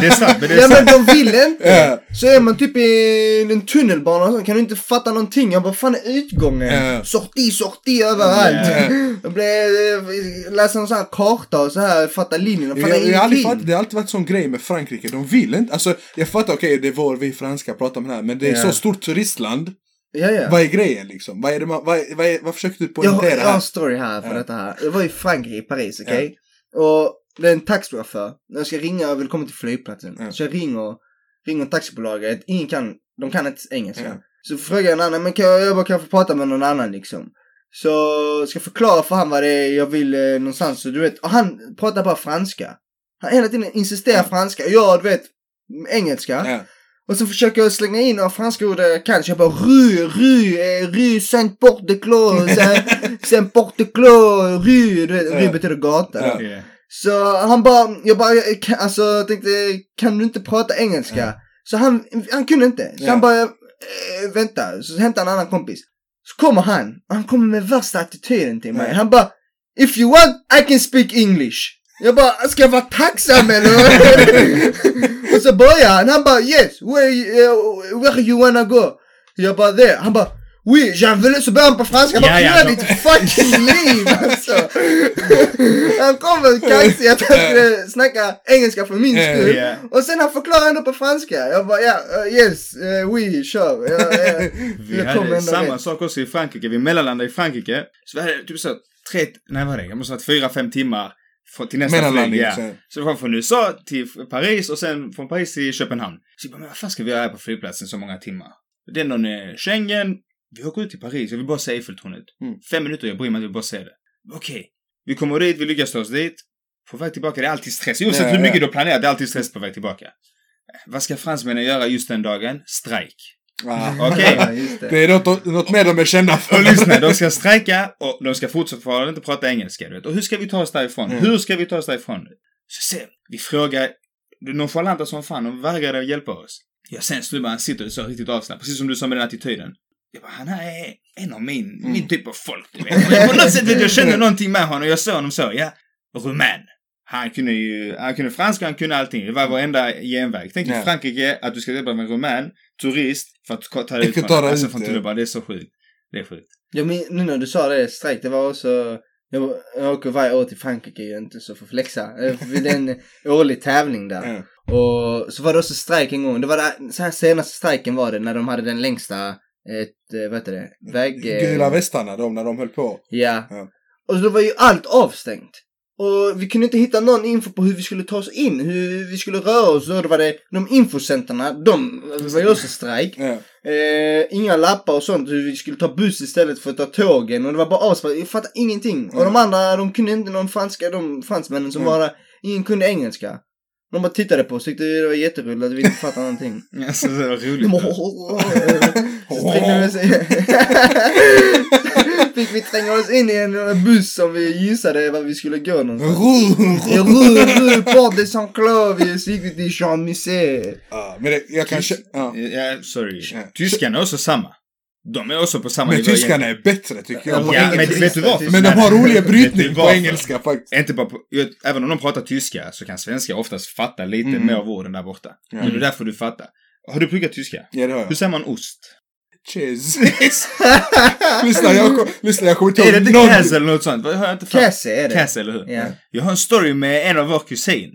Det är sant, men det är ja men sant. de vill inte. Ja. Så är man typ i en tunnelbana och så kan du inte fatta någonting. Jag bara, fan är utgången? Ja. Sorti, sorti överallt. Ja. Jag blev, läsa en sån här karta och så här, fatta linjerna, jag, fatta jag, jag har aldrig fattat, det har alltid varit sån grej med Frankrike. De vill inte. Alltså, jag fattar, okej, det är vår, vi franska pratar om det här. Men det är Ja. så stort turistland. Ja, ja. Vad är grejen liksom? Vad är det man, vad, är, vad, är, vad försöker du Jag, har- poängtera jag har här? en story här för Ja. detta här. Jag var i Frankrike, i Paris, okej? Och det är en taxichaufför. Jag ska ringa och vill komma till flygplatsen. Ja. Så jag ringer, ringer taxibolaget. Ingen kan, de kan inte engelska. Ja. Så frågar jag en annan, men kan jag, jag bara kan jag få prata med någon annan liksom? Så ska jag förklara för han vad det är jag vill eh, någonstans. Så du vet, och han pratar bara franska. Han hela tiden insisterar Ja. franska. Och jag, du vet, engelska. Och så försöker jag slänga in några franska ord jag kan. Så jag bara rue, rue, eh, rue Saint-Porte-Clos, Saint-Porte-Clos, rue. Du vet, Ja. rue betyder gata. Så han bara, jag bara, jag kan- alltså tänkte, kan du inte prata engelska? Så han, han kunde inte. Så han bara, eh, vänta. Så hämtade han en annan kompis. Så kommer han, han kommer med värsta attityden till mig. Han bara, if you want I can speak English. Jag bara, ska jag vara tacksam eller? och så börjar han, han bara yes, where, uh, where you wanna go? Jag bara there. Han bara Oui, veux, så börjar han på franska. Jag bara, Ja, ja, ja, så- ditt fucking liv alltså. han kommer kaxig att han skulle snacka engelska för min Ja, skull. ja. Och sen han förklarar ändå på franska. Jag bara, ja, uh, yes, uh, oui, sure. Ja, ja. Vi Jag kom hade samma sak också i Frankrike. Vi mellanlandade i Frankrike. Så vi hade typ så tre, nej vad är det? Det måste ha varit fyra, fem timmar för, till nästa flyg. Ja. så- Så var från USA till Paris och sen från Paris till Köpenhamn. Så jag bara, men vad fan ska vi göra här på flygplatsen så många timmar? Det är någon eh, Schengen. Vi åker ut till Paris, jag vill bara se Eiffeltornet. Mm. Fem minuter, jag bryr mig, jag vill bara se det. Okej. Vi kommer dit, vi lyckas ta oss dit. På väg tillbaka, det är alltid stress. Oavsett Ja, hur mycket ja. du har planerat, det är alltid stress på väg tillbaka. Vad ska fransmännen göra just den dagen? Strejk. Ah. Okej. Ja, just det. Det är något, något mer de är kända för. Och lyssna, de ska strejka och de ska fortfarande inte prata engelska. Du vet. Och hur ska vi ta oss därifrån? Mm. Hur ska vi ta oss därifrån? Så se, vi frågar, de nonchalanta som fan, de vägrade att hjälpa oss. Ja, sen snubben han sitter så riktigt avslappnad, precis som du sa med den attityden. Jag bara, han är en av min, Mm. min typ av folk, du vet. Men På något sätt vet jag, jag kände någonting med honom, jag såg honom så, ja. Rumän. Han kunde ju, han kunde franska, han kunde allting. Det var vår enda genväg. Tänk i Ja. Frankrike att du ska hjälpa med en rumän, turist, för att ta dig ut från, dig alltså, från tunnelbanan. Det är så sjukt. Det är sjukt. Ja, men nu när du sa det, strejk, det var också... Jag, jag åker varje år till Frankrike, ju inte så för flexa. Det är en årlig tävling där. Ja. Och så var det också strejk en gång. Det var så här senaste strejken var det när de hade den längsta, ett, eh, vad heter det, väg... Gula västarna, de när de höll på. Ja. Ja. Och så då var ju allt avstängt. Och vi kunde inte hitta någon info på hur vi skulle ta oss in, hur vi skulle röra oss. Då var det de infocenterna, de var ju också strejk. Ja. Eh, inga lappar och sånt, hur vi skulle ta buss istället för att ta tågen. Och det var bara avspärrat, jag fattade ingenting. Och de andra, de kunde inte någon franska, de fransmännen som Mm. var där, ingen kunde engelska. De bara tittade på oss, tyckte det var jätteroligt att vi inte fattade någonting. Alltså, det var roligt. Så Fick vi tränga oss in i en buss som vi gissade var vi skulle gå någonstans. I Rue, Rue, Port de Saint-Claude, så gick vi till Jean Musée. Ja, men det, jag kan ja. Ja, sorry. Ja. Tyskarna är också samma. De är också på samma Men nivå tyskarna är bättre tycker jag. Ja, men vet du varför? men de har roliga brytning på engelska faktiskt. Inte bara på, även om de pratar tyska så kan svenskar oftast fatta lite Mm. mer av orden där borta. Ja. Men det är därför du fattar. Har du pluggat tyska? Ja, det har Hur jag. säger man ost? Cheers. lyssna, jag, lyssna, jag kommer inte Är det ihåg inte någon... Cass eller något sånt? Har jag inte? Casse är det. Cass, eller hur? Ja. Jag har en story med en av vår kusin.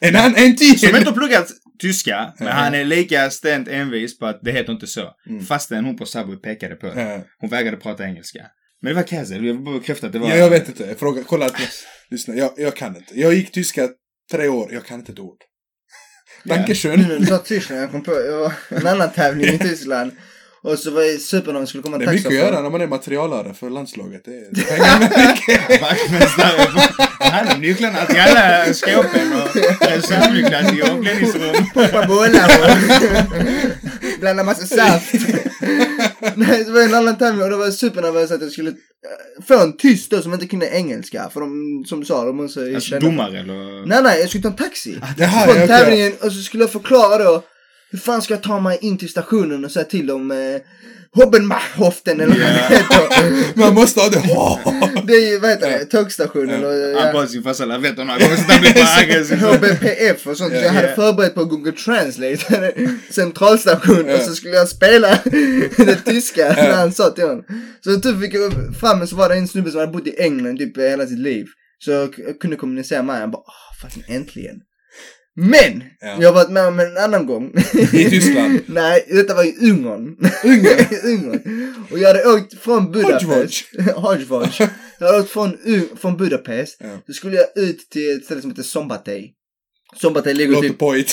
En, en, en till! Som inte har pluggat tyska, men han är lika stänt envis på att det heter inte så. Mm. Fastän hon på Subway pekade på det. Hon vägrade prata engelska. Men det var Cass, jag vill bara bekräfta att det var... Ja, jag vet inte. Jag frågar, kolla. att- Lyssna, jag, jag kan inte. Jag gick tyska tre år, jag kan inte ett ord. Dankeschön. När du sa Tyskland, jag kom på, jag var en annan tävling i Tyskland. Och så var det super när vi skulle komma Det är mycket att göra när man är materialare för landslaget. Det är, det. Vaktmästare. Han har nycklarna till alla skåpen och reservnycklar till omklädningsrum. Poppa bollar och blanda massa saft. Nej, det var en annan tävling och då var jag supernervös att jag skulle eh, få en tyst då som inte kunde engelska. För de, som du sa, de måste ju Alltså domare eller? Nej, nej, jag skulle ta en taxi. Jaha, Från ja, okej. tävlingen och så skulle jag förklara då hur fan ska jag ta mig in till stationen och säga till dem eh, Hobbenmachhoften eller vad det heter. Man måste ha det. Det är ju, vad heter det, tågstationen och Han bad sin farsa lavett några gånger så han blev bara aggressiv. HBPF och sånt. Så jag hade Ja. förberett på Google Translate, centralstation, Ja. och så skulle jag spela det tyska när han sa till honom. Så typ fick jag fram så var det en snubbe som hade bott i England typ hela sitt liv. Så jag kunde kommunicera med honom. Jag bara, åh, fucking äntligen. Men! Ja. Jag har varit med om en annan gång. I Tyskland. Nej, detta var i Ungern. Ungern? Ungern. Och jag hade åkt från Budapest. Hodgepodge. Jag hade åkt från, från Budapest. Ja. Så skulle jag ut till ett ställe som heter Sombatej. Sombatej ligger Låter typ... pojigt.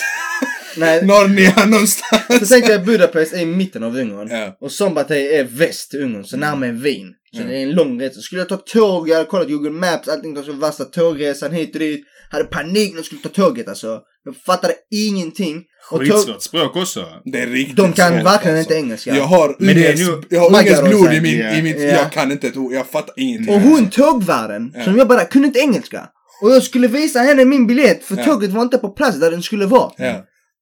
Nej, Norrnia någonstans. så tänkte jag Budapest är i mitten av Ungern. Ja. Och Sombatej är väst i Ungern, så närmare Wien. Så Mm. det är en lång resa. Skulle jag ta tåg, jag hade kollat Google Maps, allting. De skulle värsta tågresan hit och dit. Hade panik när jag skulle ta tåget alltså. Jag fattade ingenting. Skitsvårt språk också. Det är riktigt de kan verkligen alltså. inte engelska. Jag har ungersk, jag blod i min, i mitt, Ja. jag kan inte ett ord, jag fattar ingenting. Och hon tågvärden som jobbade där kunde inte engelska. Och jag skulle visa henne min biljett för tåget var inte på plats där den skulle vara.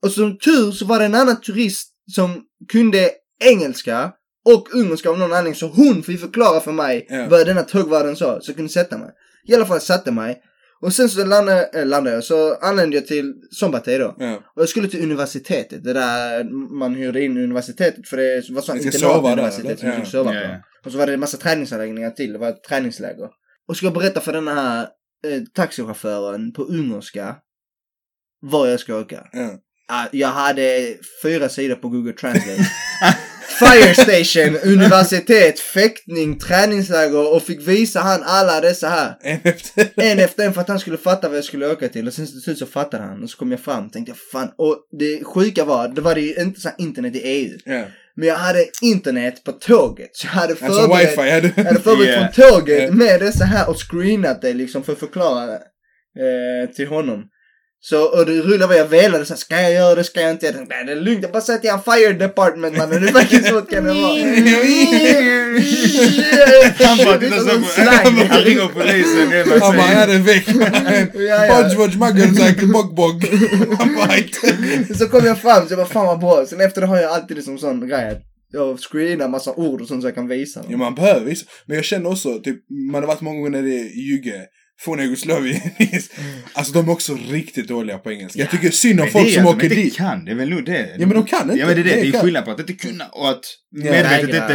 Och som tur så var det en annan turist som kunde engelska och ungerska av någon anledning. Så hon fick förklara för mig vad denna tågvärden sa. Så jag kunde sätta mig. I alla fall satte mig. Och sen så landade, äh, landade jag, så anlände jag till Sombatej då. Ja. Och jag skulle till universitetet. Det där man hyrde in universitetet för det var så Ni ska internat sova där, universitet som vi fick sova Ja, på. ja. Och så var det en massa träningsanläggningar till. Det var ett träningsläger. Och ska jag berätta för den här eh, taxichauffören på ungerska var jag ska åka. Ja. Ah, jag hade fyra sidor på Google Translate. Fire Station, universitet, fäktning, träningsläger och fick visa han alla dessa här. En efter En efter en för att han skulle fatta vad jag skulle åka till och sen till slut så fattade han och så kom jag fram och tänkte fan och det sjuka var, det var det ju inte så internet i EU. Ja. Men jag hade internet på tåget så jag hade Alltså förberett, wifi, ja, du. jag hade förberett Yeah. från tåget Yeah. med dessa här och screenat det liksom för att förklara eh, till honom. Så, och det rullade vad jag velade, så ska jag göra det, ska jag inte? Jag tänkte, nej det är lugnt, jag bara säger till han fire department mannen, det verkar så kan det vara. Han bara Det är tittar så. Han ringer polisen. det är Han bara, här är väck. Ja. Hodge, Hodge, Maggersäker, Bog, Bog. Så kom jag fram så jag bara fan vad bra. Sen efter det har jag alltid liksom sån grej att jag screenar massa ord och sånt så jag kan visa dem. Ja, man behöver visa. Men jag känner också, typ, man har varit många gånger nere i Jugge. Forna Jugoslavien. Alltså de är också riktigt dåliga på engelska. Jag tycker synd om folk det är som åker de inte dit. kan, det är väl nog det. Ja, men de kan inte. Ja men det är det, Det det är skillnad på att inte kunna och att Ja. medvetet inte...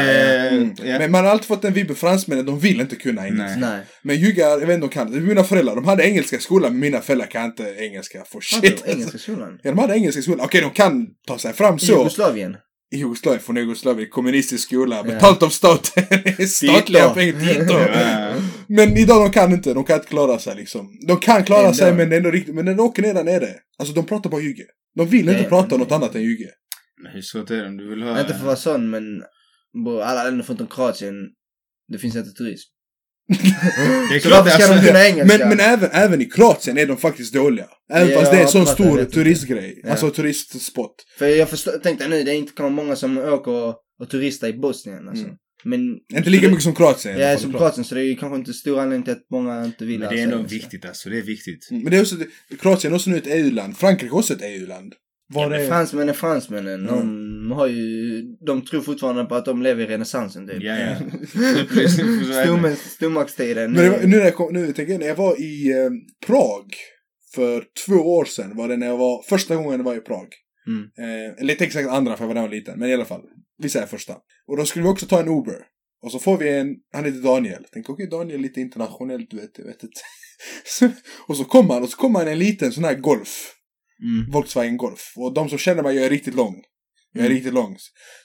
nej, Ja. Men man har alltid fått en vibb fransmännen, de vill inte kunna engelska. Nej. Nej. Men juggar, jag vet inte om de kan det. Mina föräldrar, de hade engelska i skolan, men mina föräldrar kan inte engelska for Hade shit. de engelska skolan? Ja, de hade engelska i skolan. Okej, de kan ta sig fram I så. Jugoslavien? I Jugoslavien, från Jugoslavien, kommunistisk skola, betalt av staten. Statliga pengar. Ja. Men idag de kan inte, de kan inte klara sig liksom. De kan klara Ändå. sig men ändå riktigt, men när de åker ner där nere, alltså de pratar bara jugge. De vill inte Nej, prata men- något annat än jugge. Men hur svårt är det om du vill ha... Inte för att vara sån men bro, alla länder förutom Kroatien, det finns inte turism. Det är klart, ska alltså, de? Men, men även, även i Kroatien är de faktiskt dåliga. Även Ja, fast det är en sån stor turistgrej. Ja. Alltså turistspot. För jag förstår, tänkte nu, det är inte kommer många som åker och, och turistar i Bosnien alltså. Mm. Men... Inte lika mycket som Kroatien. Ja, som. Kroatien så det är ju kanske inte stor anledning till att många inte vill Men det är ändå viktigt alltså, det är viktigt. Mm, Men det är också, Kroatien är också nu ett EU-land. Frankrike är också ett EU-land. Var Men är... Fransmännen fransmännen. De har ju, de tror fortfarande på att de lever i renässansen typ. Ja, ja. Stormaktstiden. Men det var, nu när jag kom, nu tänker jag, när jag var i eh, Prag för två år sedan var det när jag var, första gången jag var i Prag. Mm. Eh, eller inte exakt andra för jag var där var liten, men i alla fall. Vi säger första. Och då skulle vi också ta en Uber. Och så får vi en, han heter Daniel. Tänk okej Daniel är lite internationellt, du vet, jag vet inte. Och så kommer han, och så kommer han i en liten sån här Golf. Mm. Volkswagen Golf. Och de som känner mig, jag är riktigt lång. Jag är Mm. riktigt lång.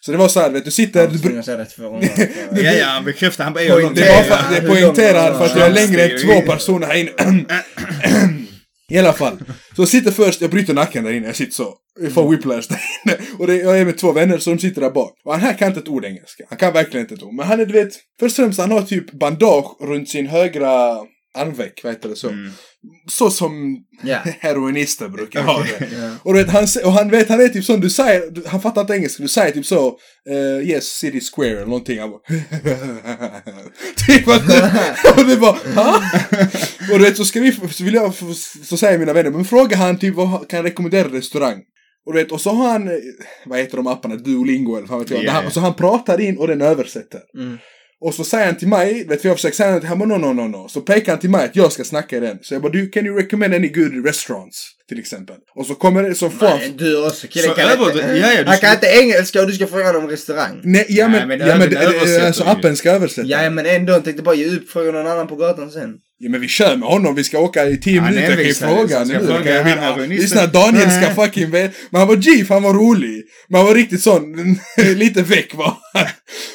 Så det var så här, vet du, sitter... Ja, du, säga det två gånger. Ja, ja, han bekräftar. Han bara, är. Det var för, det är poängterat för att jag är längre än två personer här inne. I alla fall. Så jag sitter först, jag bryter nacken där inne, jag sitter så. Jag får whiplash där inne. Och det, jag är med två vänner så de sitter där bak. Och han här kan inte ett ord engelska. Han kan verkligen inte ett ord. Men han är du vet, först och främst han har typ bandage runt sin högra armveck, vad heter det så? Mm. Så som Ja. heroinister brukar det. Ja. Och, vet, han, och han vet, han är typ sån, du säger, han fattar inte engelska, du säger typ så, eh, yes, city square eller någonting. Han bara, typ att, och det bara, ha? Och du vet, så ska vi, så vill jag, så säger mina vänner, men fråga han typ, vad kan jag rekommendera restaurang? Och du vet, och så har han, eh, vad heter de apparna, Duolingo eller vad vet jag. Ja, Där han, och så han pratar in och den översätter. Mm. Och så säger han till mig, vet du, jag försöker säga någonting, han bara no, no, no, no. Så pekar han till mig att jag ska snacka i den. Så jag bara, du, can you recommend any good restaurants? Till exempel. Och så kommer det, så får han... Nej, du också killen kan över- inte. ja, ja, han ska- kan inte engelska och du ska fråga honom restaurang. Nej, ja men, Nej, men ja, men det- översätter alltså appen ska översätta. Ja, men ändå. Jag tänkte bara ge upp fråga någon annan på gatan sen. Ja men vi kör med honom, vi ska åka i 10 Han minuter, jag kan ju fråga nu. Lyssna, Daniel ska fucking veta. Men han var för han var rolig. Men han var riktigt sån, lite väck var han.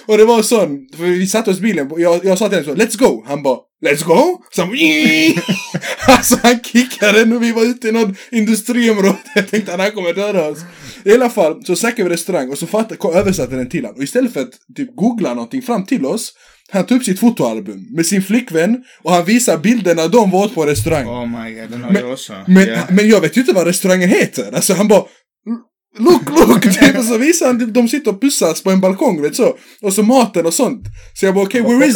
Och det var sån, för vi satte oss i bilen, jag, jag sa till honom så, let's go. Han bara, let's go? Så han, alltså han kickade när vi var ute i något industriområde. Jag tänkte han här kommer döda oss. I alla fall, så snackade vi restaurang och så fattade, översatte den till honom. Och istället för att typ googla någonting fram till oss, han tog upp sitt fotoalbum med sin flickvän och han visar bilderna de var på restaurang. Oh my god, den har Men- jag också. Men, Ja. men jag vet ju inte vad restaurangen heter. Alltså han bara Look, look! Typ, så visar han, typ, de sitter och pussas på en balkong, vet så. Och så maten och sånt. Så jag bara, okej, where is...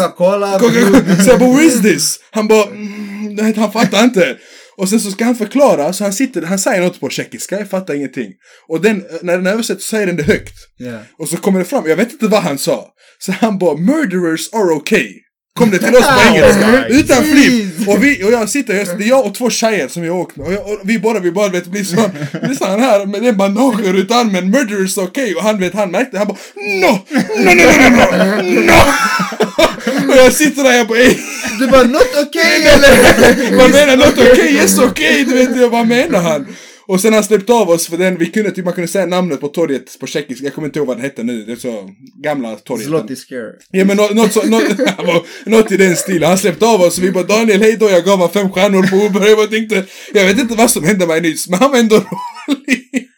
Så jag bara, where is this? Han bara, mm, han fattar inte. Och sen så ska han förklara, så han sitter, han säger något på tjeckiska, jag fattar ingenting. Och den, när den översätts så säger den det högt. Ja. Och så kommer det fram, jag vet inte vad han sa. Så han bara, murderers are okay. Kom det till oss på engelska. Utan flipp. Och, vi, och jag sitter, jag, det är jag och två tjejer som jag åkt med. Och, jag, och vi båda, vi bara vet, blir så. Lyssnar han här med den bandagen runt armen, murderers are okay. Och han vet, han märkte, han bara, no! No, no, no, no, no! no. och jag sitter där, jag bara, ey. Du bara, not okay eller? Vad menar något okej? Yes okej, du vet vad menar han? Och sen han släppt av oss för den, vi kunde typ, man kunde säga namnet på torget på tjeckiska, jag kommer inte ihåg vad det hette nu, det är så gamla torget. Zloty Scare. Ja men något, så, något i den stilen. Han släppte av oss och vi bara Daniel hej då, jag gav honom fem stjärnor på Uber. Jag bara tänkte, jag vet inte vad som hände mig nyss, men han var ändå rolig.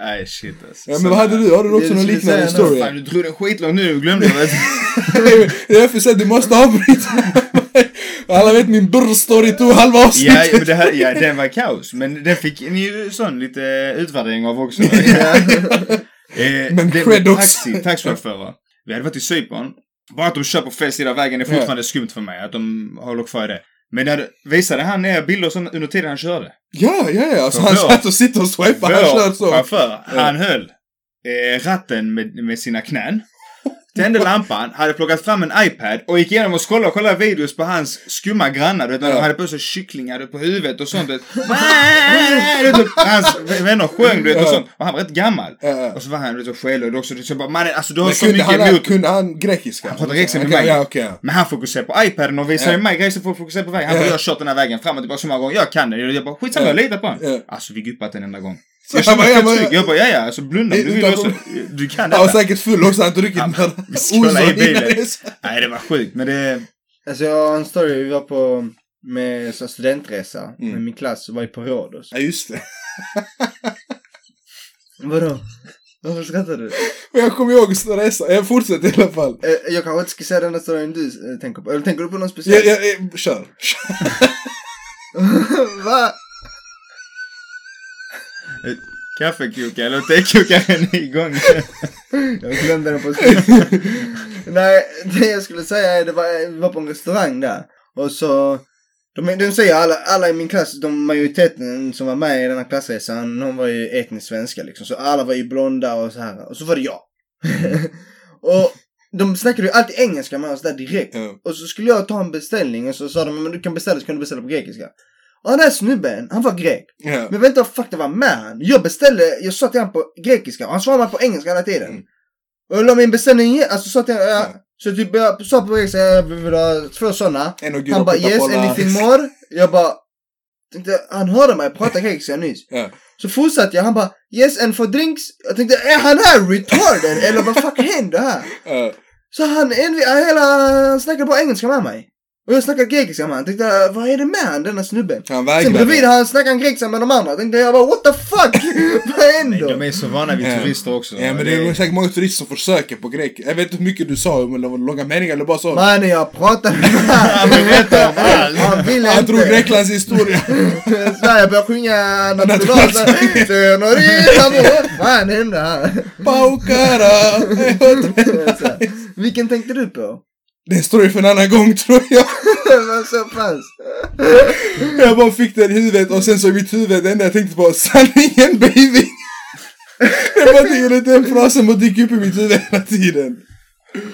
Nej shit alltså. Ja men vad hade du? Har du också Det någon liknande historia? Fan du drog den skitlångt nu, du glömde vad Det är därför jag säger du måste avbryta. Alla vet min brr-story tog halva Ja, avsnittet. men det här, ja, den var kaos. Men den fick ni ju sån lite utvärdering av också. eh, Men det- cred också. Taxi, taxichaufförer. Vi hade varit i Cypern. Bara att de kör på fel sida av vägen är fortfarande skumt för mig. Att de håller kvar i det. Men när, visade han er bilder sånt under tiden han körde? Ja, ja, ja. Alltså han vår- satt och sitter och swipar, han kör Vår så. chaufför, han höll eh, ratten med, med sina knän. Tände lampan, hade plockat fram en iPad och gick igenom och kollade kollade videos på hans skumma grannar. Du vet, när de hade på sig kycklingar på huvudet och sånt. Du vet. Hans vänner sjöng du vet, och sånt. Och han var rätt gammal. Och så var han du vet, också. Så bara, mannen alltså du har så mycket han, emot. kunde han grekiska? Han pratar grekiska med mig. Okej. ja. Men han fokuserar på iPaden och Ja. ju mig grejer så får fokusera på vägen. Han bara, Ja. jag har kört den här vägen fram och tillbaka så många gånger. Jag kan den. Jag bara, skitsamma Ja. jag litar på honom. Alltså vi guppat en enda gång. Så Jag bara, mig ja, men- trygg. Jag bara, ja ja, alltså blunda om du vill också. Du kan Han var detta. säkert full också, han druckit Ja, några vi skålade i bilen. Nej det var sjukt men det... Alltså jag har en story, vi var på med så studentresa Mm. med min klass och var ju på Rhodos. Ja, just det. Vadå? Varför skrattar du? Men jag kommer ihåg stora resa. Jag fortsätter i alla fall. Eh, jag kanske inte ska säga den där storyn du eh, tänker på. Eller tänker du på någon speciell? Jag, jag, jag, kör. Va? Kaffekokare eller tekokaren är igång. Jag glömde den på slutet. Nej, det jag skulle säga är det var, var på en restaurang där. Och så, de, de säger alla, alla i min klass, de majoriteten som var med i den här klassresan, de var ju etniskt svenska liksom. Så alla var ju blonda och så här. Och så var det jag. och de snackade ju alltid engelska med oss där direkt. Ja. Och så skulle jag ta en beställning och så sa de, men du kan beställa så kan du beställa på grekiska. Och den här snubben, han var grek. Ja. Men jag vet inte vad fuck det var med han. Jag beställde, jag sa till honom på grekiska och han svarade på engelska hela tiden. Mm. Och jag la min beställning alltså sa till honom. Ja. Så typ jag sa på grekiska, jag vill ha två sådana. Han bara yes, anything more? Jag bara, tänkte, han hörde mig prata grekiska nyss. Ja. Så fortsatte jag, han bara yes and for drinks. Jag tänkte, är han här retarded? Eller vad fuck händer här? Ja. Så han, hela, han snackade bara engelska med mig. Och jag snackade grekiska med honom. Tänkte, vad är det med han, denna snubben? Han Sen bredvid vägrade. han snackade han grekiska med de andra. Tänkte jag bara what the fuck? vad händer? De är så vana vid Ja. turister också. Ja men det är säkert många turister som försöker på grek. Jag vet inte hur mycket du sa, men det var långa meningar eller bara så. Mannen jag pratade med Han berättar om allt. Han ville Han inte. drog Greklands historia. Sverige började sjunga nationalsången. Senorita, vad fan hände här? Paukara! Så. Vilken tänkte du på? Det står ju för en annan gång tror jag. Vad så pass? Jag bara fick den i huvudet och sen så i mitt huvud, det enda jag tänkte på, sanningen baby! Jag bara att den frasen bara dyker upp i mitt huvud hela tiden.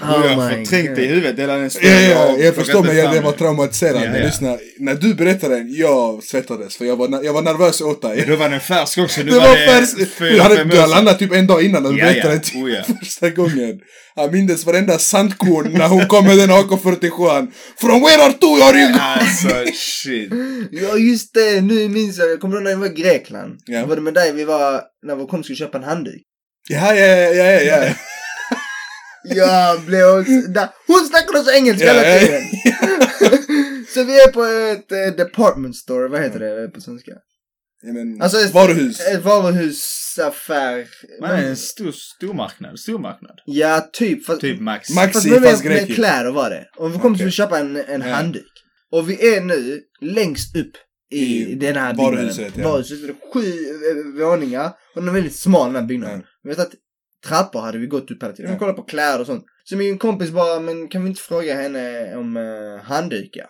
Och jag har förträngt det i huvudet hela den Ja, stunden. ja, och jag förstår men det jag, fram. var traumatiserande. Ja, ja. Lyssna, när du berättade den, jag svettades för jag var, jag var nervös åt dig. Då var den färsk också. Nu Det var färskt. fyra, Du hade, du hade landat typ en dag innan när du Ja, berättade ja. den Oh, ja. första gången. Jag mindes varenda sandkorn när hon kom med den AK47. From where are you? Are you? Alltså shit. Ja just det, nu minns jag. Kommer du ihåg när vi var i Grekland? Ja. Var det med dig vi var, när vår kompis skulle köpa en handduk. Ja, ja, ja, ja, ja. Jag blev också, där. Hon snackade också engelska Ja, hela ja, tiden. Så vi är på ett eh, department store, vad heter det på svenska? ja men, Alltså ett, varuhus. Ett varuhusaffär. Man är en stor stormarknad. Stormarknad. Ja, typ. Fast, Typ Max. Maxi, fast med, fast med, med kläder var det. Och vi kommer Okej. att köpa en, en Ja. handduk. Och vi är nu längst upp i, I den här varuhuset, byggnaden. ja. Varuhuset. Det är sju eh, våningar. Och den är väldigt smal den här byggnaden. Ja. Jag vet att trappor hade vi gått upp hela tiden. Vi Ja. kollade på kläder och sånt. Så min kompis bara, men kan vi inte fråga henne om uh, handdukar?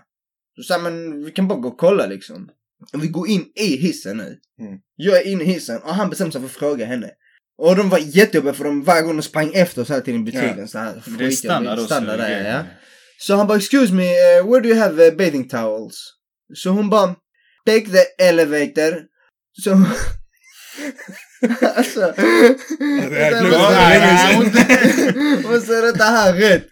Så sa men vi kan bara gå och kolla liksom. Och vi går in i hissen nu. Mm. Jag är inne i hissen och han bestämde sig för att fråga henne. Och de var jättejobbiga för de varje gång de sprang efter oss hela tiden i butiken. Ja. Så här, Det är standard standard där, grejer. ja. Så han bara, excuse me, uh, where do you have uh, bathing towels? Så hon bara, take the elevator. Så... alltså... det här Vänta, glömde måste- jag länge sedan. Måste jag rätta här rätt?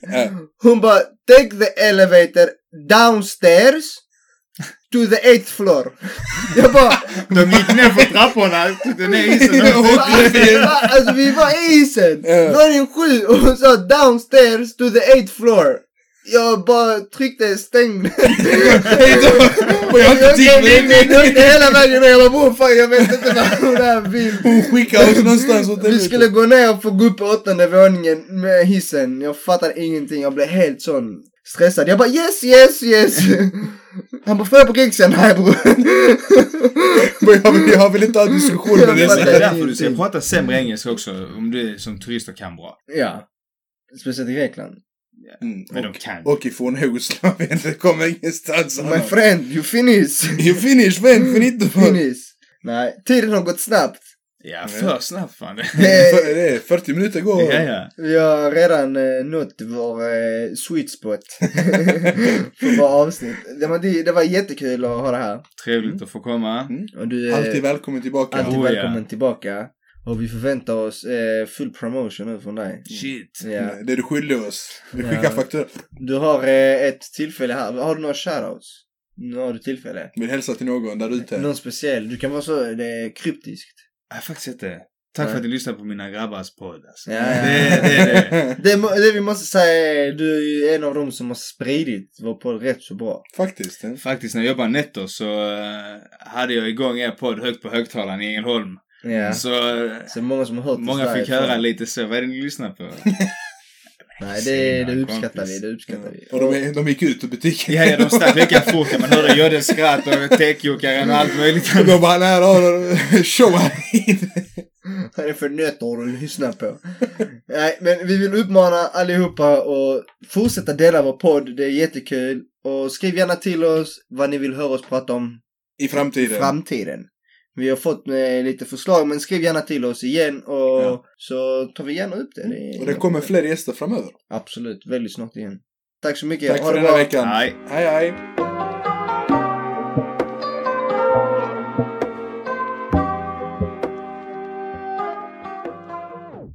Hon bara, take the elevator downstairs To the eighth floor. Jag bara... De gick ner för trapporna, tog ner isen Va? alltså vi var i isen! Våning sju och hon sa downstairs to the eighth floor. Jag bara tryckte stäng. Och jag har inte tid Jag med det. åkte hela vägen ner. Jag bara, "Oh, fan jag vet inte vad hon här vill. Hon skickar oss någonstans åt Vi skulle gå ner och få gå upp på åttonde våningen med hissen. Jag fattade ingenting. Jag blev helt sån stressad. Jag bara yes, yes, yes. Han bara, får jag på Riksen? Nej bror. Jag vill, jag vill inte ha diskussion med Jag Det är därför du ska prata sämre engelska också, om du som turister kan bra. Ja. Speciellt i Grekland. Mm, Men de och, kan. och ifrån Jugoslavien, det kommer ingenstans My annars. friend, you finish. You finish, man, finito. finish. Nej, tiden har gått snabbt. Ja, för snabbt fan. Det, Det är 40 minuter går. Ja, ja. vi har redan eh, nått vår eh, sweet spot. för våra avsnitt. Det var, det, det var jättekul att ha det här. Trevligt att få komma. Och du Alltid välkommen tillbaka. alltid Oh, ja. välkommen tillbaka. Och vi förväntar oss eh, full promotion nu från dig. Shit. Ja. Det är du skyldig oss. Vi Ja. skickar faktura. Du har eh, ett tillfälle här. Har du några shoutouts? Nu har du tillfälle. Vill hälsa till någon där ute. Någon speciell. Du kan vara så det är kryptiskt. Jag faktiskt inte. Tack för att ni lyssnar på mina grabbars podd alltså. Ja, ja. Det, det det. Det, det vi måste säga är du är en av dem som har spridit vår podd rätt så bra. Faktiskt. eh. Faktiskt när jag jobbade netto så eh, hade jag igång er podd högt på högtalaren i Ängelholm. Ja. Så Så många som har hört många fick höra lite så. Vad är det ni lyssnar på? Nej, det, det uppskattar kompis. vi. Det uppskattar vi. Och de, är, de gick ut ur butiken. Ja, ja, de stack lika fort. Man hörde Jöddes skratt och täckjockaren och allt möjligt. Och de bara, nej, då show här Vad är det för nötter du lyssnar på? Nej, men vi vill uppmana allihopa att fortsätta dela vår podd. Det är jättekul. Och skriv gärna till oss vad ni vill höra oss prata om i framtiden. framtiden. Vi har fått eh, lite förslag, men skriv gärna till oss igen och Ja. så tar vi gärna upp det. det är Och det kommer fler gäster framöver. Absolut, väldigt snart igen. Tack så mycket. Tack Ha för det den här veckan. Nej. Hej, hej.